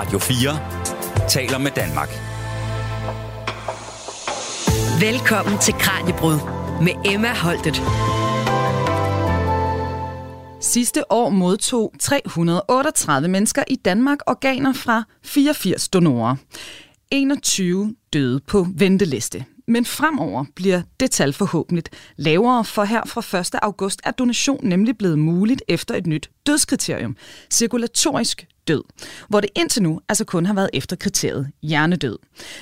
Radio 4 taler med Danmark. Velkommen til Kranjebrud med Emma Holtet. Sidste år modtog 338 mennesker i Danmark organer fra 84 donorer. 21 døde på venteliste. Men fremover bliver det tal forhåbentlig lavere, for her fra 1. august er donation nemlig blevet muligt efter et nyt dødskriterium, cirkulatorisk død, hvor det indtil nu altså kun har været efter kriteriet hjernedød.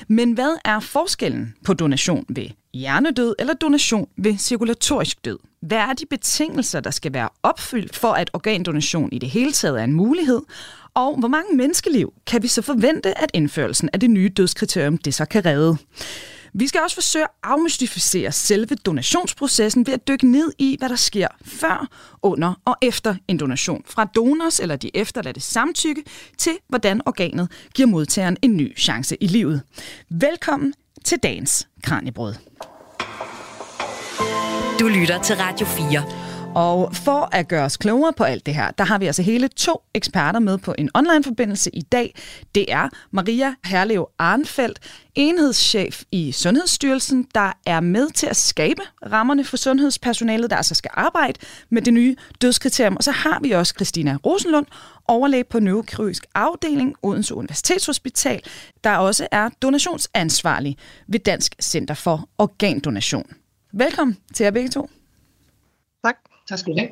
Men hvad er forskellen på donation ved hjernedød eller donation ved cirkulatorisk død? Hvad er de betingelser, der skal være opfyldt for, at organdonation i det hele taget er en mulighed? Og hvor mange menneskeliv kan vi så forvente, at indførelsen af det nye dødskriterium det så kan redde? Vi skal også forsøge at afmystificere selve donationsprocessen ved at dykke ned i, hvad der sker før, under og efter en donation. Fra donors eller de efterladte samtykke til, hvordan organet giver modtageren en ny chance i livet. Velkommen til dagens Kranjebrød. Du lytter til Radio 4. Og for at gøre os klogere på alt det her, der har vi altså hele to eksperter med på en online-forbindelse i dag. Det er Maria Herlev Arnfeldt, enhedschef i Sundhedsstyrelsen, der er med til at skabe rammerne for sundhedspersonalet, der altså skal arbejde med det nye dødskriterium. Og så har vi også Christina Rosenlund, overlæge på neurokirurgisk afdeling Odense Universitetshospital, der også er donationsansvarlig ved Dansk Center for Organdonation. Velkommen til jer begge to. Tak. Tak skal du have.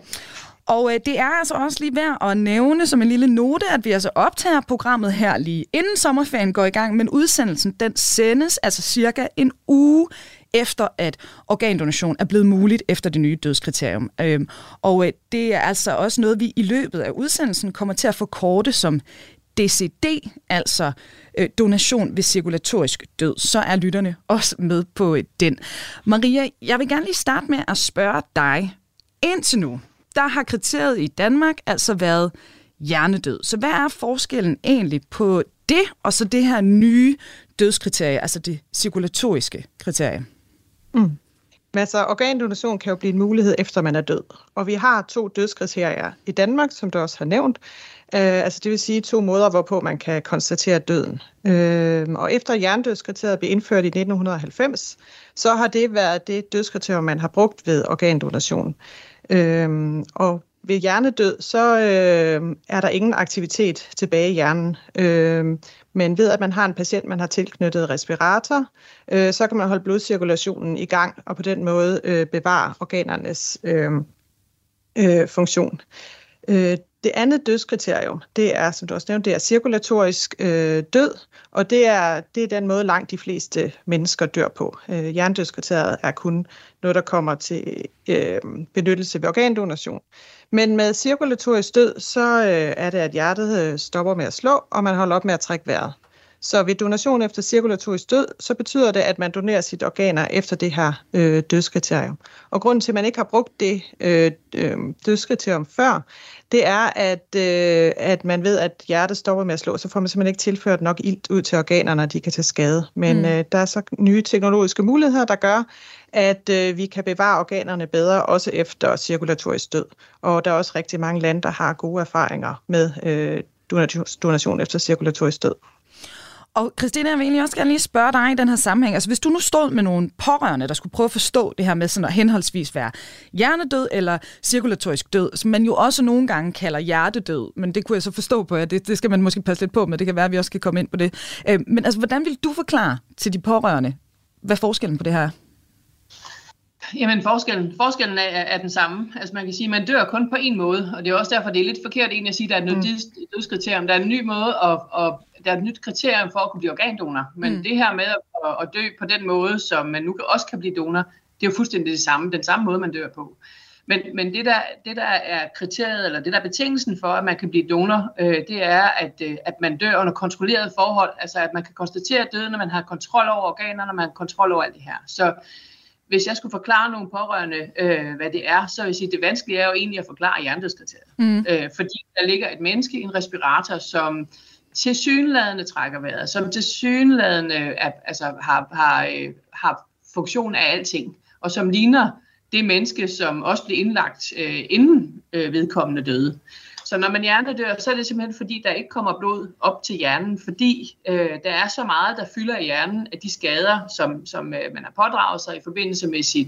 Og øh, det er altså også lige værd at nævne som en lille note, at vi altså optager programmet her lige inden sommerferien går i gang, men udsendelsen den sendes altså cirka en uge efter at organdonation er blevet muligt efter det nye dødskriterium. Øhm, og øh, det er altså også noget, vi i løbet af udsendelsen kommer til at forkorte som DCD, altså øh, donation ved cirkulatorisk død, så er lytterne også med på øh, den. Maria, jeg vil gerne lige starte med at spørge dig. Indtil nu, der har kriteriet i Danmark altså været hjernedød. Så hvad er forskellen egentlig på det og så det her nye dødskriterie, altså det cirkulatoriske kriterie? Mm. Altså, organdonation kan jo blive en mulighed efter man er død. Og vi har to dødskriterier i Danmark, som du også har nævnt. Uh, altså det vil sige to måder, hvorpå man kan konstatere døden. Uh, og efter hjernedødskriteriet blev indført i 1990, så har det været det dødskriterium, man har brugt ved organdonation. Øhm, og ved hjernedød, så øh, er der ingen aktivitet tilbage i hjernen. Øh, men ved at man har en patient, man har tilknyttet respirator, øh, så kan man holde blodcirkulationen i gang, og på den måde øh, bevare organernes øh, øh, funktion. Øh, det andet dødskriterium, det er, som du også nævnte, det er cirkulatorisk øh, død, og det er, det er den måde, langt de fleste mennesker dør på. Øh, hjernedødskriteriet er kun noget, der kommer til øh, benyttelse ved organdonation. Men med cirkulatorisk død, så øh, er det, at hjertet øh, stopper med at slå, og man holder op med at trække vejret. Så ved donation efter cirkulatorisk død, så betyder det, at man donerer sit organer efter det her øh, dødskriterium. Og grunden til, at man ikke har brugt det øh, øh, dødskriterium før, det er, at, øh, at man ved, at hjertet stopper med at slå, så får man simpelthen ikke tilført nok ilt ud til organerne, og de kan tage skade. Men mm. øh, der er så nye teknologiske muligheder, der gør, at øh, vi kan bevare organerne bedre, også efter cirkulatorisk død. Og der er også rigtig mange lande, der har gode erfaringer med øh, donation efter cirkulatorisk død. Og Christina, jeg vil egentlig også gerne lige spørge dig i den her sammenhæng. Altså hvis du nu stod med nogle pårørende, der skulle prøve at forstå det her med sådan at henholdsvis være hjernedød eller cirkulatorisk død, som man jo også nogle gange kalder hjertedød, men det kunne jeg så forstå på, at det, det skal man måske passe lidt på med. Det kan være, at vi også skal komme ind på det. Øh, men altså, hvordan vil du forklare til de pårørende, hvad forskellen på det her er? Jamen forskellen, forskellen er, er den samme. Altså man kan sige, at man dør kun på en måde, og det er også derfor, det er lidt forkert egentlig at sige, at der er et nyt mm. dødskriterium. Der er en ny måde, at, at, der er et nyt kriterium for at kunne blive organdonor. Men mm. det her med at, at dø på den måde, som man nu også kan blive donor, det er jo fuldstændig det samme, den samme måde, man dør på. Men, men det, der, det, der er kriteriet, eller det der er betingelsen for, at man kan blive donor, øh, det er, at, øh, at man dør under kontrolleret forhold. Altså at man kan konstatere døden, når man har kontrol over organerne, når man har kontrol over alt det her. Så hvis jeg skulle forklare nogle pårørende, øh, hvad det er, så vil jeg sige, at det vanskelige er jo egentlig at forklare hjernedødskriteriet. Mm. Øh, fordi der ligger et menneske i en respirator, som til synladende trækker vejret, som til synladende er, altså, har, har, øh, har funktion af alting, og som ligner det menneske, som også blev indlagt øh, inden øh, vedkommende døde. Så når man hjernedør, så er det simpelthen fordi, der ikke kommer blod op til hjernen, fordi øh, der er så meget, der fylder i hjernen af de skader, som, som øh, man har pådraget sig i forbindelse med sit,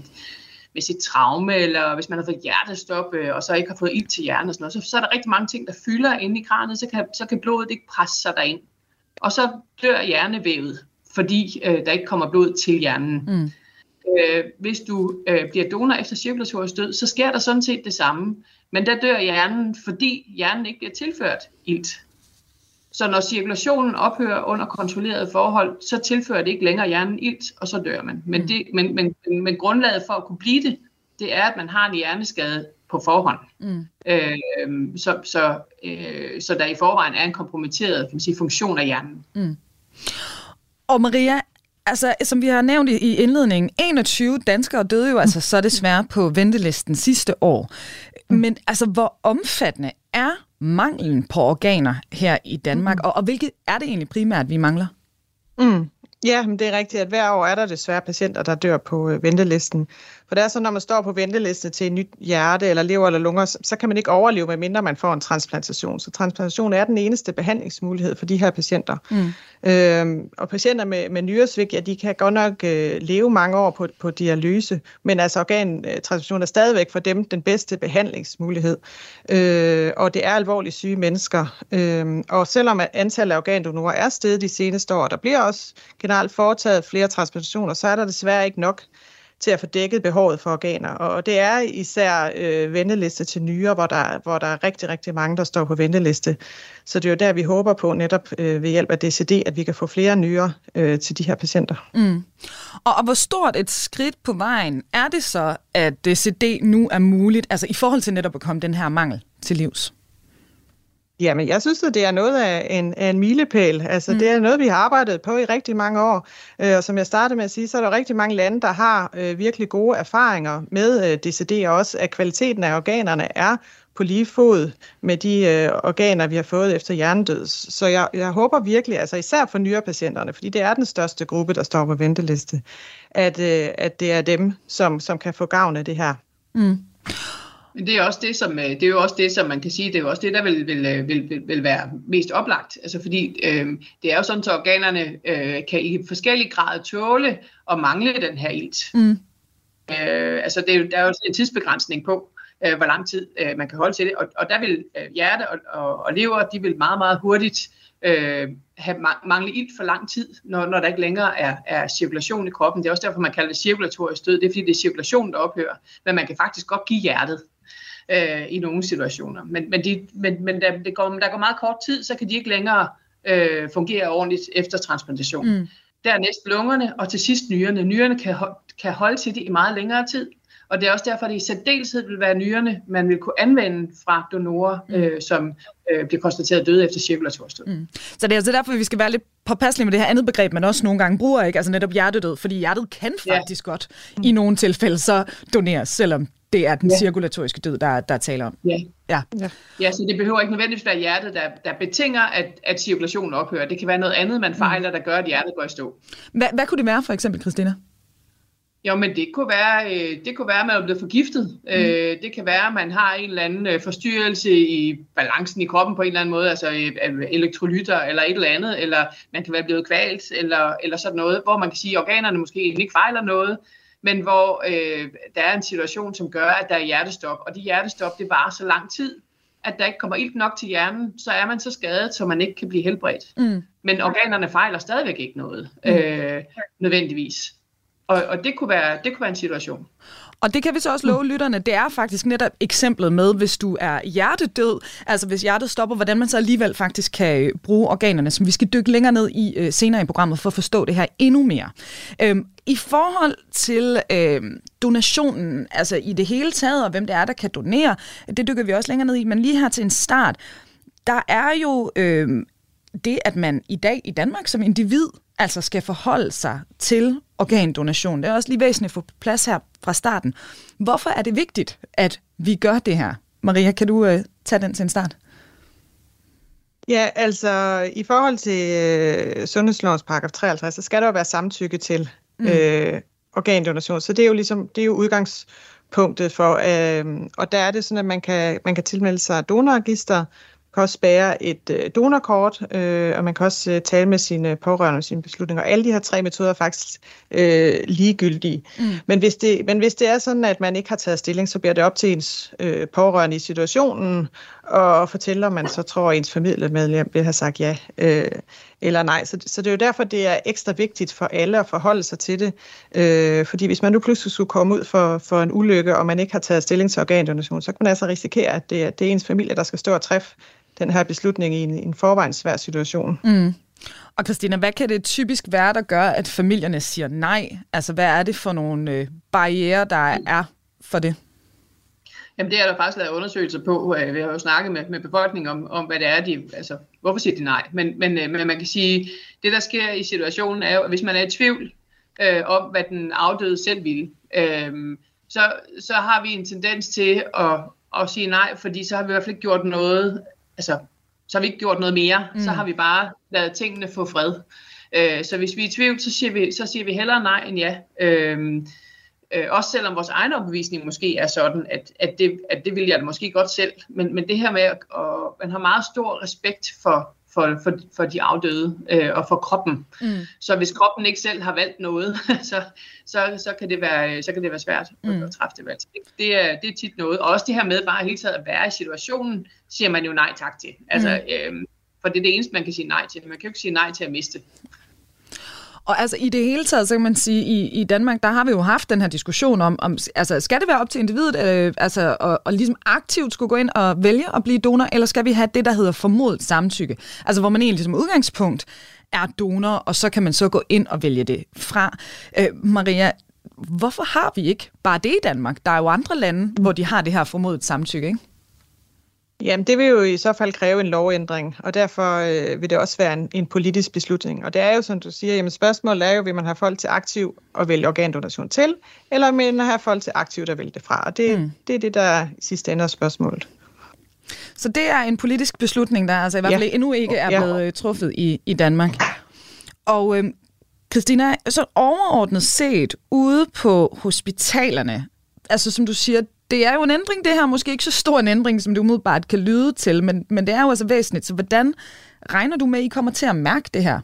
med sit traume, eller hvis man har fået hjertestop, øh, og så ikke har fået ild til hjernen og sådan noget, så, så er der rigtig mange ting, der fylder inde i kranet, så kan, så kan blodet ikke presse sig derind. Og så dør hjernevævet, fordi øh, der ikke kommer blod til hjernen. Mm. Øh, hvis du øh, bliver donor efter cirkulatorisk død, så sker der sådan set det samme. Men der dør hjernen, fordi hjernen ikke bliver tilført ilt. Så når cirkulationen ophører under kontrolleret forhold, så tilfører det ikke længere hjernen ilt, og så dør man. Men, det, men, men, men grundlaget for at kunne blive det, det er, at man har en hjerneskade på forhånd. Mm. Øh, så, så, øh, så der i forvejen er en kompromitteret kan man sige, funktion af hjernen. Mm. Og Maria, altså, som vi har nævnt i indledningen, 21 danskere døde jo altså så desværre på ventelisten sidste år. Men altså, hvor omfattende er manglen på organer her i Danmark, mm. og, og hvilket er det egentlig primært, vi mangler? Mm. Ja, men det er rigtigt, at hver år er der desværre patienter, der dør på øh, ventelisten. For det er så, når man står på venteliste til et nyt hjerte eller lever eller lunger, så kan man ikke overleve, medmindre man får en transplantation. Så transplantation er den eneste behandlingsmulighed for de her patienter. Mm. Øhm, og patienter med, med nyresvigt, ja, de kan godt nok øh, leve mange år på, på dialyse, men altså organtransplantation er stadigvæk for dem den bedste behandlingsmulighed. Øh, og det er alvorligt syge mennesker. Øh, og selvom antallet af organdonorer er steget de seneste år, der bliver også generelt foretaget flere transplantationer, så er der desværre ikke nok til at få dækket behovet for organer. Og det er især øh, venteliste til nyere, hvor der, hvor der er rigtig, rigtig mange, der står på venteliste. Så det er jo der, vi håber på netop øh, ved hjælp af DCD, at vi kan få flere nyere øh, til de her patienter. Mm. Og, og hvor stort et skridt på vejen er det så, at DCD nu er muligt, altså i forhold til netop at komme den her mangel til livs? Jamen, jeg synes, at det er noget af en, af en milepæl. Altså, mm. det er noget, vi har arbejdet på i rigtig mange år. Øh, og som jeg startede med at sige, så er der rigtig mange lande, der har øh, virkelig gode erfaringer med øh, DCD, og også at kvaliteten af organerne er på lige fod med de øh, organer, vi har fået efter hjernedød. Så jeg, jeg håber virkelig, altså især for nyere patienterne, fordi det er den største gruppe, der står på venteliste, at, øh, at det er dem, som, som kan få gavn af det her. Mm. Men det er også det, som, øh, det er jo også det, som man kan sige, det er jo også det, der vil, vil, øh, vil, vil, vil være mest oplagt. Altså fordi øh, det er jo sådan, at organerne øh, kan i forskellige grader tåle og mangle den her ilt. Mm. Øh, altså det er jo, der er jo en tidsbegrænsning på, øh, hvor lang tid øh, man kan holde til det. Og, og der vil øh, hjerte og, og, og lever, de vil meget, meget hurtigt øh, have mangle ilt for lang tid, når, når der ikke længere er, er cirkulation i kroppen. Det er også derfor, man kalder det cirkulatorisk død. Det er fordi, det er cirkulationen, der ophører. Men man kan faktisk godt give hjertet øh, i nogle situationer. Men, men, de, men, men der, det går, der går meget kort tid, så kan de ikke længere øh, fungere ordentligt efter transplantation. Mm. Dernæst lungerne, og til sidst nyrerne. Nyrerne kan, kan holde til det i meget længere tid. Og det er også derfor, at det i særdeleshed vil være nyrerne, man vil kunne anvende fra donorer, mm. øh, som øh, bliver konstateret døde efter cirkulatorisk død. Mm. Så det er altså derfor, at vi skal være lidt påpasselige med det her andet begreb, man også nogle gange bruger, ikke? altså netop hjertedød, fordi hjertet kan faktisk ja. godt mm. i nogle tilfælde så doneres, selvom det er den ja. cirkulatoriske død, der, der taler om. Ja. Ja. ja, så det behøver ikke nødvendigvis være hjertet, der, der betinger, at, at cirkulationen ophører. Det kan være noget andet, man fejler, der gør, at hjertet går i stå. Hvad, hvad kunne det være for eksempel, Christina? Jo, men det kunne være, øh, det kunne være, at man er blevet forgiftet. Mm. Øh, det kan være, at man har en eller anden øh, forstyrrelse i balancen i kroppen på en eller anden måde, altså elektrolytter eller et eller andet, eller man kan være blevet kvalt, eller, eller sådan noget, hvor man kan sige, at organerne måske ikke fejler noget, men hvor øh, der er en situation, som gør, at der er hjertestop, og det hjertestop, det varer så lang tid, at der ikke kommer ilt nok til hjernen, så er man så skadet, så man ikke kan blive helbredt. Mm. Men organerne fejler stadigvæk ikke noget, mm. øh, nødvendigvis. Og, og det, kunne være, det kunne være en situation. Og det kan vi så også love lytterne, det er faktisk netop eksemplet med, hvis du er hjertedød, altså hvis hjertet stopper, hvordan man så alligevel faktisk kan bruge organerne, som vi skal dykke længere ned i øh, senere i programmet, for at forstå det her endnu mere. Øhm, I forhold til øh, donationen, altså i det hele taget, og hvem det er, der kan donere, det dykker vi også længere ned i, men lige her til en start, der er jo øh, det, at man i dag i Danmark som individ altså skal forholde sig til organdonation. Det er også lige væsentligt at få plads her fra starten. Hvorfor er det vigtigt, at vi gør det her? Maria, kan du uh, tage den til en start? Ja, altså i forhold til øh, sundhedslovens paragraf 53, så skal der jo være samtykke til mm. øh, organdonation. Så det er jo ligesom det er jo udgangs punktet for, øh, og der er det sådan, at man kan, man kan tilmelde sig donorregister, kan også spære et øh, donorkort, øh, og man kan også øh, tale med sine pårørende og sine beslutninger. Alle de her tre metoder er faktisk øh, ligegyldige. Mm. Men, hvis det, men hvis det er sådan, at man ikke har taget stilling, så bliver det op til ens øh, pårørende i situationen og fortælle, om man så tror, at ens familiemedlem vil have sagt ja øh, eller nej. Så, så det er jo derfor, det er ekstra vigtigt for alle at forholde sig til det. Øh, fordi hvis man nu pludselig skulle komme ud for, for en ulykke, og man ikke har taget stilling til organdonation, så kan man altså risikere, at det, det er ens familie, der skal stå og træffe den her beslutning i en, en forvejen svær situation. Mm. Og Christina, hvad kan det typisk være, der gør, at familierne siger nej? Altså, hvad er det for nogle øh, barriere, der er for det? Jamen, det er der faktisk lavet undersøgelser på. Øh, vi har jo snakket med, med befolkningen om, om, hvad det er, de, altså, hvorfor siger de nej? Men, men, øh, men man kan sige, det der sker i situationen er jo, at hvis man er i tvivl øh, om, hvad den afdøde selv vil, øh, så, så har vi en tendens til at, at sige nej, fordi så har vi i hvert fald ikke gjort noget altså, så har vi ikke gjort noget mere. Mm. Så har vi bare lavet tingene få fred. Øh, så hvis vi er i tvivl, så siger vi, så siger vi hellere nej end ja. Øh, øh, også selvom vores egen opbevisning måske er sådan, at, at, det, at det vil jeg måske godt selv. Men, men det her med, at og man har meget stor respekt for, for, for, for de afdøde øh, og for kroppen. Mm. Så hvis kroppen ikke selv har valgt noget, så, så, så, kan, det være, så kan det være svært mm. at træffe det valg. Det er, det er tit noget. Og også det her med bare hele taget at være i situationen, siger man jo nej tak til. Altså, mm. øh, for det er det eneste, man kan sige nej til. Man kan jo ikke sige nej til at miste. Og altså i det hele taget, så kan man sige, i, i Danmark, der har vi jo haft den her diskussion om, om altså skal det være op til individet, øh, altså og, og ligesom aktivt skulle gå ind og vælge at blive donor, eller skal vi have det, der hedder formodet samtykke? Altså hvor man egentlig som udgangspunkt er donor, og så kan man så gå ind og vælge det fra. Øh, Maria, hvorfor har vi ikke bare det i Danmark? Der er jo andre lande, hvor de har det her formodet samtykke, ikke? Jamen, det vil jo i så fald kræve en lovændring, og derfor øh, vil det også være en, en politisk beslutning. Og det er jo, som du siger, jamen spørgsmålet er jo, vil man have folk til aktiv at vælge organdonation til, eller vil man have folk til aktivt at vælge det fra? Og det, mm. det er det, der i sidste ende er spørgsmålet. Så det er en politisk beslutning, der altså i hvert fald ja. endnu ikke er blevet ja. Øh, truffet i, i Danmark. Og øh, Christina, så overordnet set ude på hospitalerne, altså som du siger, det er jo en ændring, det her. Måske ikke så stor en ændring, som det umiddelbart kan lyde til, men, men det er jo altså væsentligt. Så hvordan regner du med, at I kommer til at mærke det her?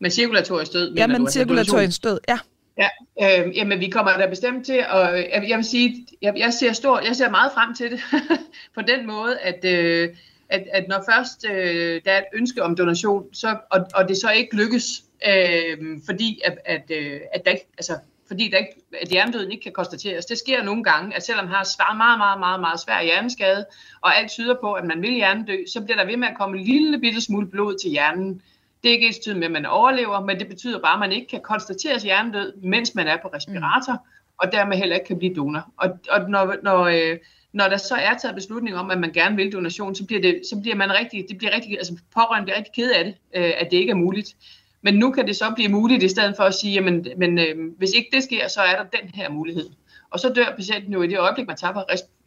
Med cirkulatorisk død, Ja, med cirkulatorisk død, ja. Ja, øh, jamen vi kommer da bestemt til, og jeg, jeg vil sige, jeg, jeg, ser stor, jeg ser meget frem til det, på den måde, at, øh, at, at når først øh, der er et ønske om donation, så, og, og det så ikke lykkes, øh, fordi at, at, øh, at der ikke, altså, fordi der ikke, at hjernedøden ikke kan konstateres. Det sker nogle gange, at selvom man har svær, meget, meget, meget, meget svær hjerneskade, og alt tyder på, at man vil hjernedø, så bliver der ved med at komme en lille bitte smule blod til hjernen. Det er ikke et med, at man overlever, men det betyder bare, at man ikke kan konstateres hjernedød, mens man er på respirator, mm. og dermed heller ikke kan blive donor. Og, og når, når, øh, når der så er taget beslutning om, at man gerne vil donation, så bliver, det, så bliver man rigtig, det bliver rigtig, altså pårørende bliver rigtig ked af det, øh, at det ikke er muligt. Men nu kan det så blive muligt, i stedet for at sige, jamen, men øh, hvis ikke det sker, så er der den her mulighed. Og så dør patienten jo i det øjeblik, man tager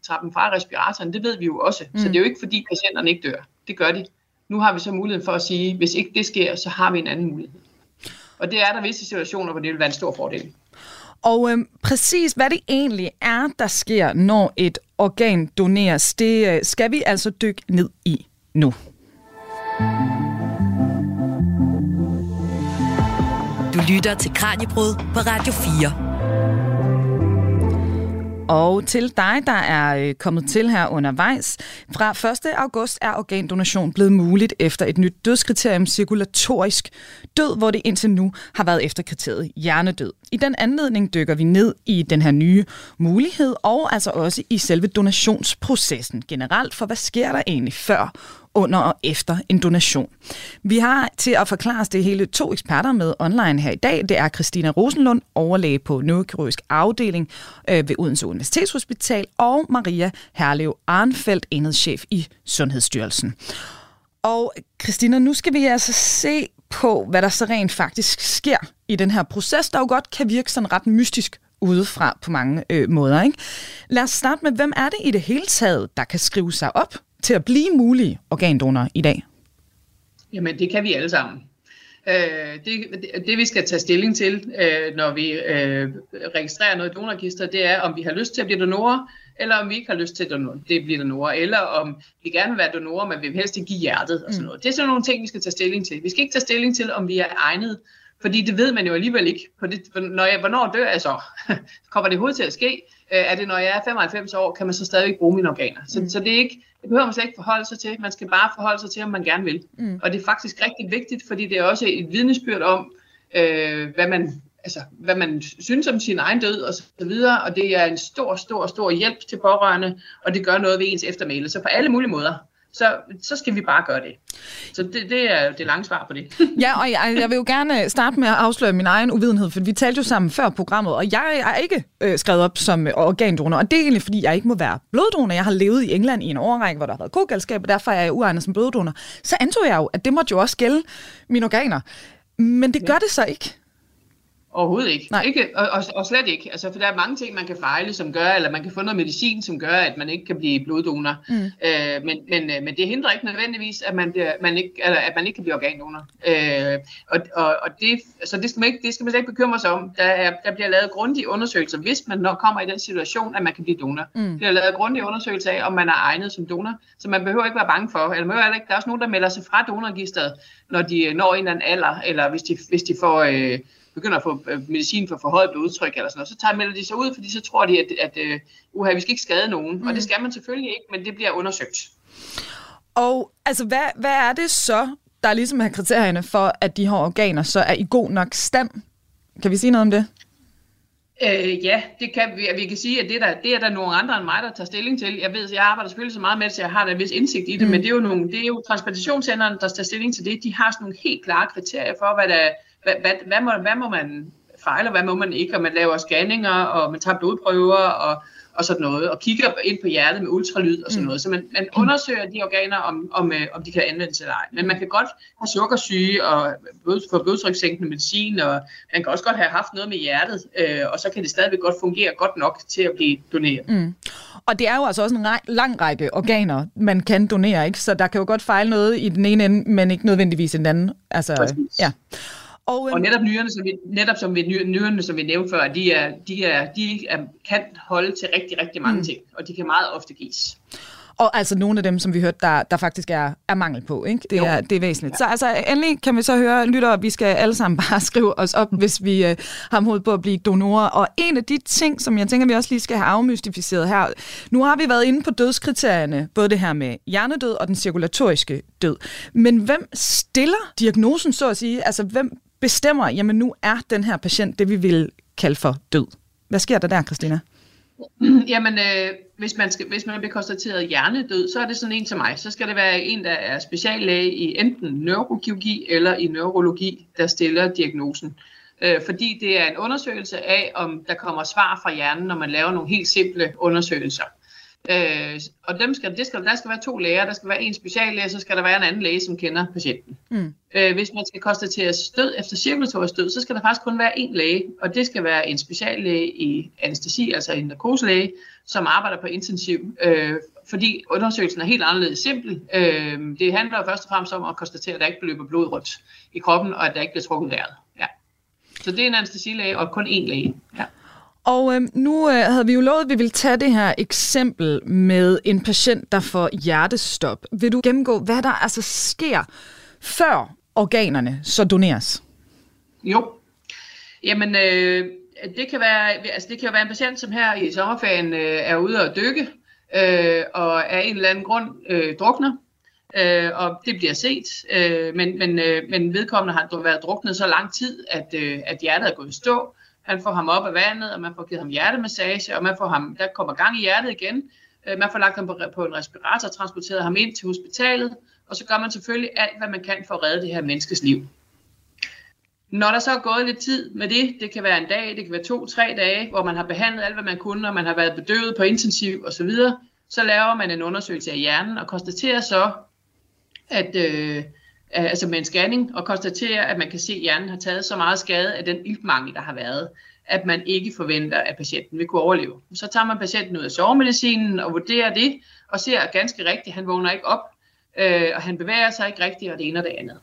trappen fra respiratoren. Det ved vi jo også. Mm. Så det er jo ikke, fordi patienterne ikke dør. Det gør de. Nu har vi så muligheden for at sige, hvis ikke det sker, så har vi en anden mulighed. Og det er der visse situationer, hvor det vil være en stor fordel. Og øh, præcis hvad det egentlig er, der sker, når et organ doneres, det øh, skal vi altså dykke ned i nu. Du lytter til Kranjebrud på Radio 4. Og til dig, der er øh, kommet til her undervejs. Fra 1. august er organdonation blevet muligt efter et nyt dødskriterium cirkulatorisk død, hvor det indtil nu har været efter kriteriet hjernedød. I den anledning dykker vi ned i den her nye mulighed, og altså også i selve donationsprocessen generelt, for hvad sker der egentlig før under og efter en donation. Vi har til at forklare os det hele to eksperter med online her i dag. Det er Christina Rosenlund, overlæge på neurokirurgisk afdeling øh, ved Odense Universitetshospital, og Maria Herlev Arnfeldt, enhedschef i Sundhedsstyrelsen. Og Christina, nu skal vi altså se på, hvad der så rent faktisk sker i den her proces, der jo godt kan virke sådan ret mystisk udefra på mange øh, måder. Ikke? Lad os starte med, hvem er det i det hele taget, der kan skrive sig op til at blive mulige organdonorer i dag? Jamen, det kan vi alle sammen. Øh, det, det vi skal tage stilling til, øh, når vi øh, registrerer noget i donorregister, det er, om vi har lyst til at blive donorer, eller om vi ikke har lyst til at det blive donorer, eller om vi gerne vil være donorer, men vi vil helst ikke give hjertet og sådan mm. noget. Det er sådan nogle ting, vi skal tage stilling til. Vi skal ikke tage stilling til, om vi er egnet, fordi det ved man jo alligevel ikke. På det, når jeg, hvornår dør jeg så? Kommer det overhovedet til at ske? er det, når jeg er 95 år, kan man så stadig bruge mine organer. Så, mm. så det, er ikke, det behøver man slet ikke forholde sig til. Man skal bare forholde sig til, om man gerne vil. Mm. Og det er faktisk rigtig vigtigt, fordi det er også et vidnesbyrd om, øh, hvad man altså, hvad man synes om sin egen død og så videre, og det er en stor, stor, stor hjælp til pårørende, og det gør noget ved ens eftermæle. Så på alle mulige måder så, så skal vi bare gøre det. Så det, det er det lange svar på det. ja, og jeg, jeg vil jo gerne starte med at afsløre min egen uvidenhed, for vi talte jo sammen før programmet, og jeg er ikke øh, skrevet op som organdonor, og det er egentlig, fordi jeg ikke må være bloddonor. Jeg har levet i England i en årrække, hvor der har været kogalskab, og derfor er jeg uegnet som bloddonor. Så antog jeg jo, at det måtte jo også gælde mine organer. Men det gør det så ikke. Overhovedet ikke. Nej. ikke og, og, og slet ikke. Altså, for der er mange ting, man kan fejle, som gør, eller man kan få noget medicin, som gør, at man ikke kan blive bloddonor. Mm. Øh, men, men, øh, men det hindrer ikke nødvendigvis, at man, man ikke, eller, at man ikke kan blive organdonor. Øh, og, og, og det, så det skal, man ikke, det skal man slet ikke bekymre sig om. Der, er, der bliver lavet grundige undersøgelser, hvis man når kommer i den situation, at man kan blive donor. Mm. Der bliver lavet grundige undersøgelser af, om man er egnet som donor. Så man behøver ikke være bange for, eller man behøver ikke, der er også nogen, der melder sig fra donorregisteret, når de når en eller anden alder, eller hvis de, hvis de får... Øh, begynder at få øh, medicin for forhøjet blodtryk eller sådan noget, så tager, melder de sig ud, fordi så tror de, at, at uh, uha, vi skal ikke skade nogen. Mm. Og det mm. skal man selvfølgelig ikke, men det bliver undersøgt. Og altså, hvad, hvad er det så, der ligesom er kriterierne for, at de her organer så er i god nok stand? Kan vi sige noget om det? Øh, ja, det kan vi. Vi kan sige, at det, der, det er der nogle andre end mig, der tager stilling til. Jeg ved, jeg arbejder selvfølgelig så meget med det, så jeg har da en vis indsigt i det, mm. men det er jo, nogle, det er jo transplantationscenterne, der tager stilling til det. De har sådan nogle helt klare kriterier for, hvad der, hvad, hvad, hvad, må, hvad må man fejle, og hvad må man ikke, og man laver scanninger, og man tager blodprøver, og, og sådan noget, og kigger ind på hjertet med ultralyd og sådan mm. noget. Så man, man undersøger de organer, om, om, øh, om de kan anvendes eller ej. Men man kan godt have sukkersyge og blod, få blodtrykssænkende medicin, og man kan også godt have haft noget med hjertet, øh, og så kan det stadigvæk godt fungere godt nok til at blive doneret. Mm. Og det er jo altså også en lang række organer, man kan donere, ikke? Så der kan jo godt fejle noget i den ene ende, men ikke nødvendigvis i den anden. Altså, ja. Og, øhm, og netop nyrerne, som vi, netop som vi, nyrerne, som vi nævnte før, de, er, de, er, de er, kan holde til rigtig, rigtig mange mm. ting, og de kan meget ofte gives. Og altså nogle af dem, som vi hørte, der, der faktisk er, er mangel på. Ikke? Det, er, det er væsentligt. Ja. Så altså, endelig kan vi så høre, lytter, vi skal alle sammen bare skrive os op, hvis vi øh, har mod på at blive donorer. Og en af de ting, som jeg tænker, vi også lige skal have afmystificeret her. Nu har vi været inde på dødskriterierne, både det her med hjernedød og den cirkulatoriske død. Men hvem stiller diagnosen, så at sige? Altså, hvem bestemmer, jamen nu er den her patient det, vi vil kalde for død. Hvad sker der der, Christina? Jamen, øh, hvis, man skal, hvis man bliver konstateret hjernedød, så er det sådan en til mig. Så skal det være en, der er speciallæge i enten neurokirurgi eller i neurologi, der stiller diagnosen. Øh, fordi det er en undersøgelse af, om der kommer svar fra hjernen, når man laver nogle helt simple undersøgelser. Øh, og dem skal, det skal, der skal være to læger. Der skal være en speciallæge, så skal der være en anden læge, som kender patienten. Mm. Øh, hvis man skal konstatere død efter cirkulatorisk død, så skal der faktisk kun være en læge, og det skal være en speciallæge i anestesi, altså en narkoselæge, som arbejder på intensiv, øh, fordi undersøgelsen er helt anderledes simpel. Øh, det handler først og fremmest om at konstatere, at der ikke løber blod rundt i kroppen, og at der ikke bliver trukket vejret. Ja. Så det er en anestesilæge, og kun én læge. Ja. Og øh, nu øh, havde vi jo lovet, at vi ville tage det her eksempel med en patient, der får hjertestop. Vil du gennemgå, hvad der altså sker, før organerne så doneres? Jo. Jamen, øh, det, kan være, altså, det kan jo være en patient, som her i sommerferien øh, er ude at dykke, øh, og af en eller anden grund øh, drukner. Øh, og det bliver set, øh, men, men, øh, men vedkommende har været druknet så lang tid, at, øh, at hjertet er gået i stå, han får ham op af vandet, og man får givet ham hjertemassage, og man får ham, der kommer gang i hjertet igen. Øh, man får lagt ham på, på en respirator, transporteret ham ind til hospitalet, og så gør man selvfølgelig alt, hvad man kan for at redde det her menneskes liv. Når der så er gået lidt tid med det, det kan være en dag, det kan være to, tre dage, hvor man har behandlet alt, hvad man kunne, og man har været bedøvet på intensiv osv., så, så laver man en undersøgelse af hjernen og konstaterer så, at, øh, altså med en scanning, og konstaterer, at man kan se, at hjernen har taget så meget skade af den iltmangel, der har været, at man ikke forventer, at patienten vil kunne overleve. Så tager man patienten ud af sovemedicinen og vurderer det, og ser ganske rigtigt, at han vågner ikke op, øh, og han bevæger sig ikke rigtigt, og det ene og det andet.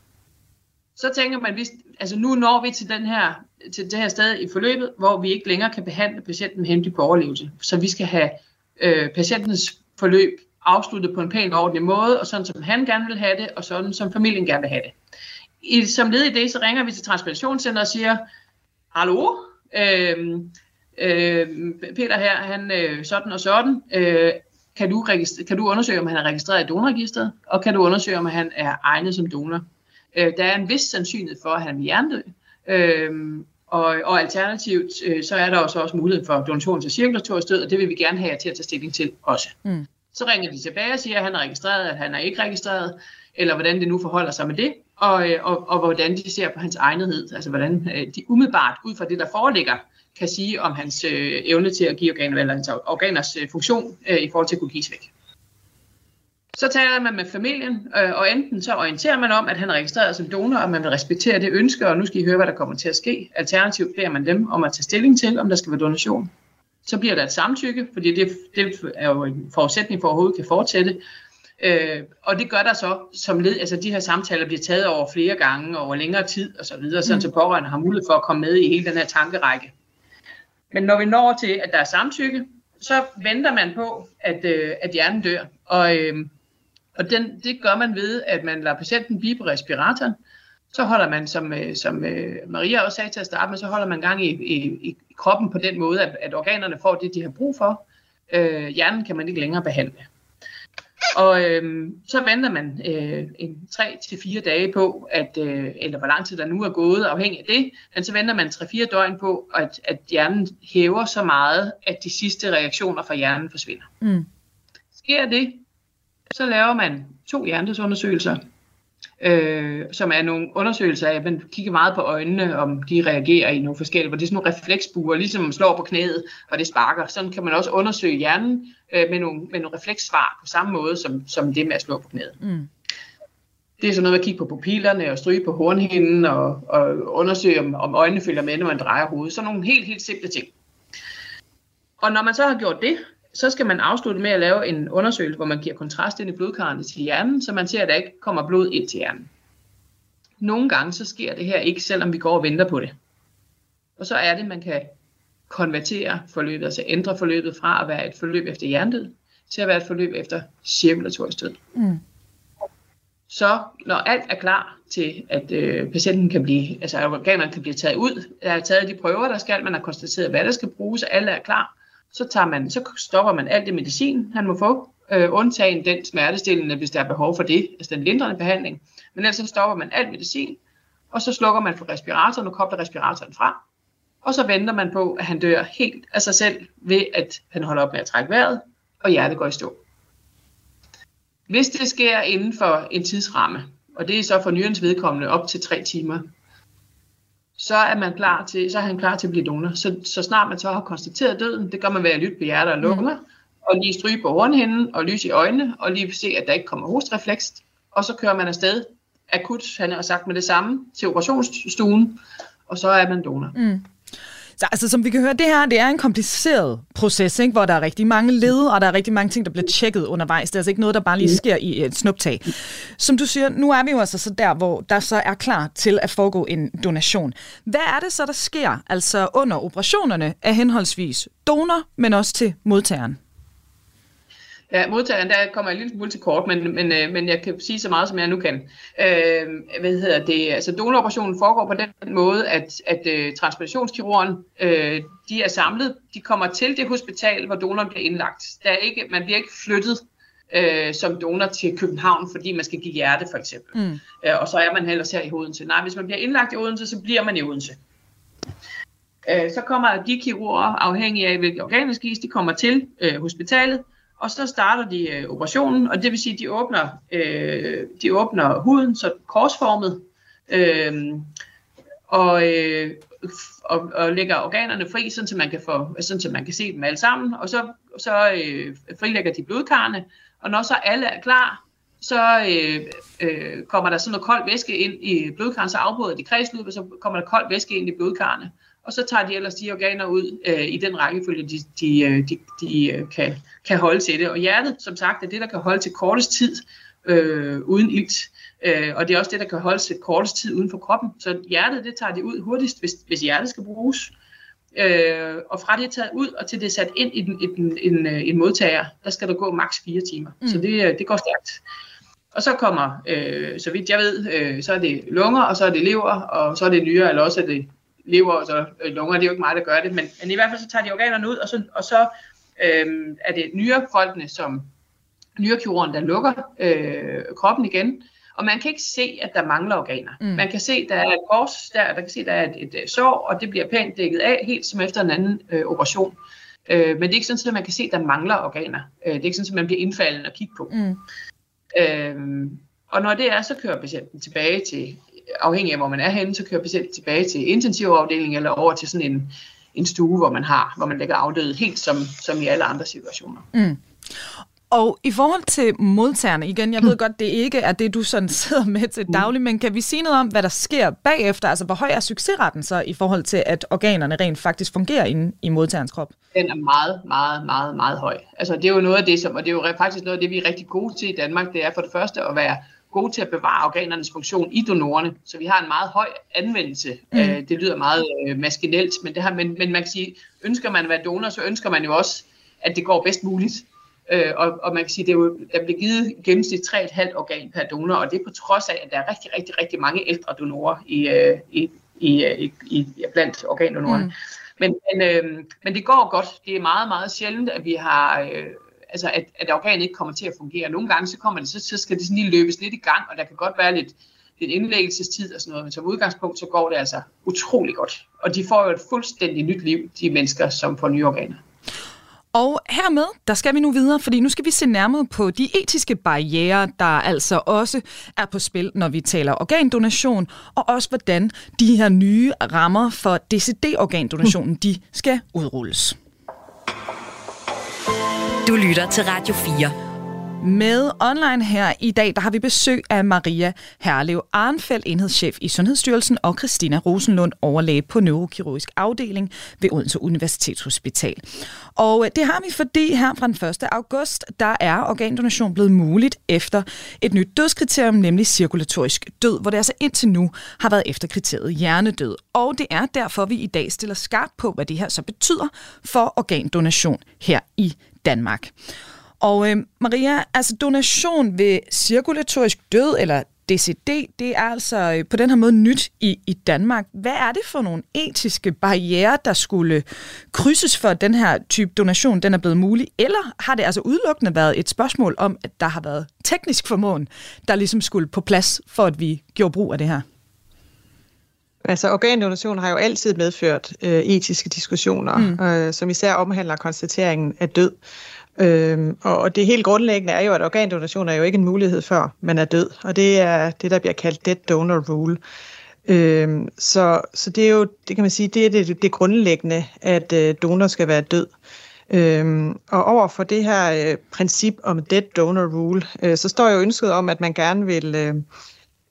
så tænker man, hvis, altså nu når vi til, den her, til det her sted i forløbet, hvor vi ikke længere kan behandle patienten med henblik på overlevelse. Så vi skal have øh, patientens forløb afsluttet på en pæn og ordentlig måde, og sådan som han gerne vil have det, og sådan som familien gerne vil have det. I, som led i det, så ringer vi til transplantationscenteret og siger, hallo, øh, øh, Peter her, han øh, sådan og sådan, øh, kan, du kan du undersøge, om han er registreret i donorregisteret, og kan du undersøge, om han er egnet som donor. Øh, der er en vis sandsynlighed for, at han er hjernedød, øh, og, og alternativt, øh, så er der også, også mulighed for donation til cirkulatorisk død, og det vil vi gerne have jer til at tage stilling til også. Mm. Så ringer de tilbage og siger, at han er registreret, at han er ikke registreret, eller hvordan det nu forholder sig med det, og, øh, og, og hvordan de ser på hans egnethed, altså hvordan øh, de umiddelbart ud fra det, der foreligger, kan sige om hans øh, evne til at give organer, eller hans organers øh, funktion øh, i forhold til at kunne gives væk. Så taler man med familien, øh, og enten så orienterer man om, at han er registreret som donor, og man vil respektere det ønske, og nu skal I høre, hvad der kommer til at ske. Alternativt beder man dem om at tage stilling til, om der skal være donation. Så bliver der et samtykke, fordi det, det er jo en forudsætning for at overhovedet kan fortsætte. Øh, og det gør der så som led, altså de her samtaler bliver taget over flere gange, over længere tid og så videre, sådan mm. så pårørende har mulighed for at komme med i hele den her tankerække. Men når vi når til, at der er samtykke, så venter man på, at, øh, at hjernen dør. Og, øh, og den, det gør man ved, at man lader patienten blive på respiratoren. Så holder man, som, øh, som øh, Maria også sagde til at starte med, så holder man gang i, i, i kroppen på den måde, at, at organerne får det, de har brug for. Øh, hjernen kan man ikke længere behandle. Og øh, så venter man øh, en 3 til fire dage på, at, øh, eller hvor lang tid der nu er gået, afhængig af det, men så venter man 3-4 døgn på, at, at hjernen hæver så meget, at de sidste reaktioner fra hjernen forsvinder. Mm. Sker det, så laver man to hjernedødsundersøgelser, øh, som er nogle undersøgelser af, at man kigger meget på øjnene, om de reagerer i nogle forskellige, hvor det er sådan nogle refleksbuer, ligesom man slår på knæet, og det sparker. Sådan kan man også undersøge hjernen øh, med, nogle, med nogle reflekssvar på samme måde, som, som det med at slå på knæet. Mm. Det er sådan noget at kigge på pupillerne og stryge på hornhinden og, og undersøge, om, om øjnene følger med, når man drejer hovedet. Så nogle helt, helt simple ting. Og når man så har gjort det, så skal man afslutte med at lave en undersøgelse, hvor man giver kontrast ind i blodkarrene til hjernen, så man ser, at der ikke kommer blod ind til hjernen. Nogle gange så sker det her ikke, selvom vi går og venter på det. Og så er det, man kan konvertere forløbet, altså ændre forløbet fra at være et forløb efter hjernedød, til at være et forløb efter cirkulatorisk død. Mm. Så når alt er klar til, at øh, patienten kan blive, altså organerne kan blive taget ud, der er taget de prøver, der skal, man har konstateret, hvad der skal bruges, alle er klar, så, tager man, så stopper man alt det medicin, han må få, øh, undtagen den smertestillende, hvis der er behov for det, altså den lindrende behandling. Men ellers så stopper man alt medicin, og så slukker man for respiratoren og kobler respiratoren fra. Og så venter man på, at han dør helt af sig selv, ved at han holder op med at trække vejret, og hjertet går i stå. Hvis det sker inden for en tidsramme, og det er så for nyrens vedkommende op til tre timer, så er, man klar til, så er han klar til at blive donor. Så, så snart man så har konstateret døden, det gør man ved at lytte på hjerte og lunger, mm. og lige stryge på hornhinden, og lyse i øjnene, og lige se, at der ikke kommer hostrefleks. Og så kører man afsted akut, han har sagt med det samme, til operationsstuen, og så er man donor. Mm. Så altså, som vi kan høre, det her det er en kompliceret proces, ikke? hvor der er rigtig mange led, og der er rigtig mange ting, der bliver tjekket undervejs. Det er altså ikke noget, der bare lige sker i et snuptag. Som du siger, nu er vi jo altså så der, hvor der så er klar til at foregå en donation. Hvad er det så, der sker altså under operationerne af henholdsvis donor, men også til modtageren? Ja, modtageren, der kommer jeg en lille smule til kort, men, men, øh, men jeg kan sige så meget, som jeg nu kan. Øh, hvad hedder det? Altså, donoroperationen foregår på den måde, at, at uh, transplantationskirurgen, øh, de er samlet, de kommer til det hospital, hvor donoren bliver indlagt. Der er ikke, man bliver ikke flyttet øh, som donor til København, fordi man skal give hjerte, for eksempel. Mm. Øh, og så er man ellers her i Odense. Nej, hvis man bliver indlagt i Odense, så bliver man i Odense. Øh, så kommer de kirurger, afhængig af hvilke organer skal de kommer til øh, hospitalet, og så starter de øh, operationen, og det vil sige, at de åbner, øh, de åbner huden så korsformet, øh, og, øh, og, og lægger organerne fri, sådan, så man kan få, sådan, så man kan se dem alle sammen, og så, så øh, frilægger de blodkarne, og når så alle er klar, så øh, øh, kommer der sådan noget kold væske ind i blodkarrene, så afbryder de kredsløbet, så kommer der kold væske ind i blodkarrene og så tager de ellers de organer ud øh, i den rækkefølge, de, de, øh, de, de øh, kan, kan holde til det. Og hjertet, som sagt, er det, der kan holde til kortest tid øh, uden ilt. Øh, og det er også det, der kan holde sig kortest tid uden for kroppen. Så hjertet, det tager de ud hurtigst, hvis, hvis hjertet skal bruges. Øh, og fra det er taget ud, og til det er sat ind i den, i den, en, en modtager, der skal der gå maks 4 timer. Mm. Så det, det går stærkt. Og så kommer, øh, så vidt jeg ved, øh, så er det lunger, og så er det lever, og så er det nyre, eller også er det lever, og så øh, lunger. Det er jo ikke mig, der gør det, men, men i hvert fald så tager de organerne ud, og så, og så øh, er det nyrefolkene, som nyrekirurgen, der lukker øh, kroppen igen, og man kan ikke se, at der mangler organer. Mm. Man kan se, at der er et kors der, der kan se, at der er et, et, sår, og det bliver pænt dækket af, helt som efter en anden øh, operation. Øh, men det er ikke sådan, at man kan se, at der mangler organer. Øh, det er ikke sådan, at man bliver indfaldet og kigge på. Mm. Øh, og når det er, så kører patienten tilbage til, afhængig af hvor man er henne, så kører patienten tilbage til intensivafdelingen eller over til sådan en, en stue, hvor man har, hvor man lægger afdøde, helt som, som i alle andre situationer. Mm. Og i forhold til modtagerne, igen, jeg ved godt, det ikke er det, du sådan sidder med til daglig, men kan vi sige noget om, hvad der sker bagefter? Altså, hvor høj er succesretten så i forhold til, at organerne rent faktisk fungerer inde i modtagerens krop? Den er meget, meget, meget, meget høj. Altså, det er jo noget af det, som, og det er jo faktisk noget af det, vi er rigtig gode til i Danmark, det er for det første at være gode til at bevare organernes funktion i donorerne. Så vi har en meget høj anvendelse. Mm. Øh, det lyder meget øh, maskinelt, men, det her, men, men man kan sige, ønsker man at være donor, så ønsker man jo også, at det går bedst muligt. Øh, og, og man kan sige, det jo, der bliver givet gennemsnit 3,5 organ per donor, og det er på trods af, at der er rigtig, rigtig, rigtig mange ældre donorer i, øh, i, i, øh, i, i, blandt organdonorerne. Mm. Men, men, øh, men det går godt. Det er meget, meget sjældent, at vi har... Øh, altså at, at organet ikke kommer til at fungere. Nogle gange så kommer det, så, så skal det sådan lige løbes lidt i gang, og der kan godt være lidt, lidt indlæggelsestid og sådan noget, men som udgangspunkt så går det altså utrolig godt. Og de får jo et fuldstændig nyt liv, de mennesker, som får nye organer. Og hermed, der skal vi nu videre, fordi nu skal vi se nærmere på de etiske barriere, der altså også er på spil, når vi taler organdonation, og også hvordan de her nye rammer for DCD-organdonationen, de skal udrulles. Du lytter til Radio 4. Med online her i dag, der har vi besøg af Maria Herlev Arnfeldt, enhedschef i Sundhedsstyrelsen, og Christina Rosenlund, overlæge på neurokirurgisk afdeling ved Odense Universitetshospital. Og øh, det har vi, fordi her fra den 1. august, der er organdonation blevet muligt efter et nyt dødskriterium, nemlig cirkulatorisk død, hvor det altså indtil nu har været efter kriteriet hjernedød. Og det er derfor, vi i dag stiller skarpt på, hvad det her så betyder for organdonation her i Danmark. Og øh, Maria, altså donation ved cirkulatorisk død eller DCD, det er altså øh, på den her måde nyt i, i Danmark. Hvad er det for nogle etiske barriere, der skulle krydses for, at den her type donation den er blevet mulig? Eller har det altså udelukkende været et spørgsmål om, at der har været teknisk formåen, der ligesom skulle på plads, for at vi gjorde brug af det her? Altså organdonation har jo altid medført øh, etiske diskussioner, mm. øh, som især omhandler konstateringen af død. Øhm, og det helt grundlæggende er jo, at organdonation er jo ikke en mulighed før man er død, og det er det, der bliver kaldt dead donor rule. Øhm, så, så det er jo, det kan man sige, det er det, det grundlæggende, at øh, donor skal være død. Øhm, og over for det her øh, princip om dead donor rule, øh, så står jo ønsket om, at man gerne vil, øh,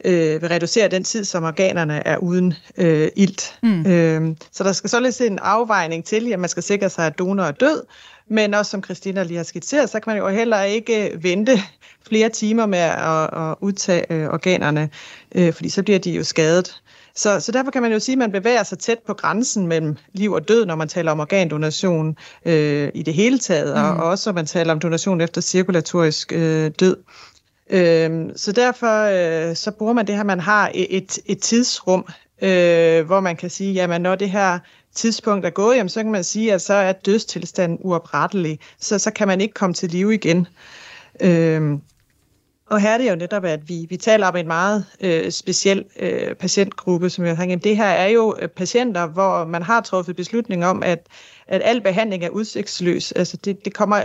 øh, vil reducere den tid, som organerne er uden øh, ilt. Mm. Øhm, så der skal således en afvejning til, at man skal sikre sig, at donor er død, men også som Christina lige har skitseret, så kan man jo heller ikke vente flere timer med at, at udtage øh, organerne, øh, fordi så bliver de jo skadet. Så, så derfor kan man jo sige, at man bevæger sig tæt på grænsen mellem liv og død, når man taler om organdonation øh, i det hele taget, mm. og også når man taler om donation efter cirkulatorisk øh, død. Øhm, så derfor øh, så bruger man det her, man har et, et tidsrum, øh, hvor man kan sige, jamen når det her tidspunkt er gået, jamen, så kan man sige, at så er dødstilstanden uoprettelig, så, så kan man ikke komme til live igen. Øhm, og her er det jo netop, at vi, vi taler om en meget øh, speciel øh, patientgruppe, som jeg tænker, det her er jo øh, patienter, hvor man har truffet beslutning om, at, at al behandling er udsigtsløs. Altså det, det kommer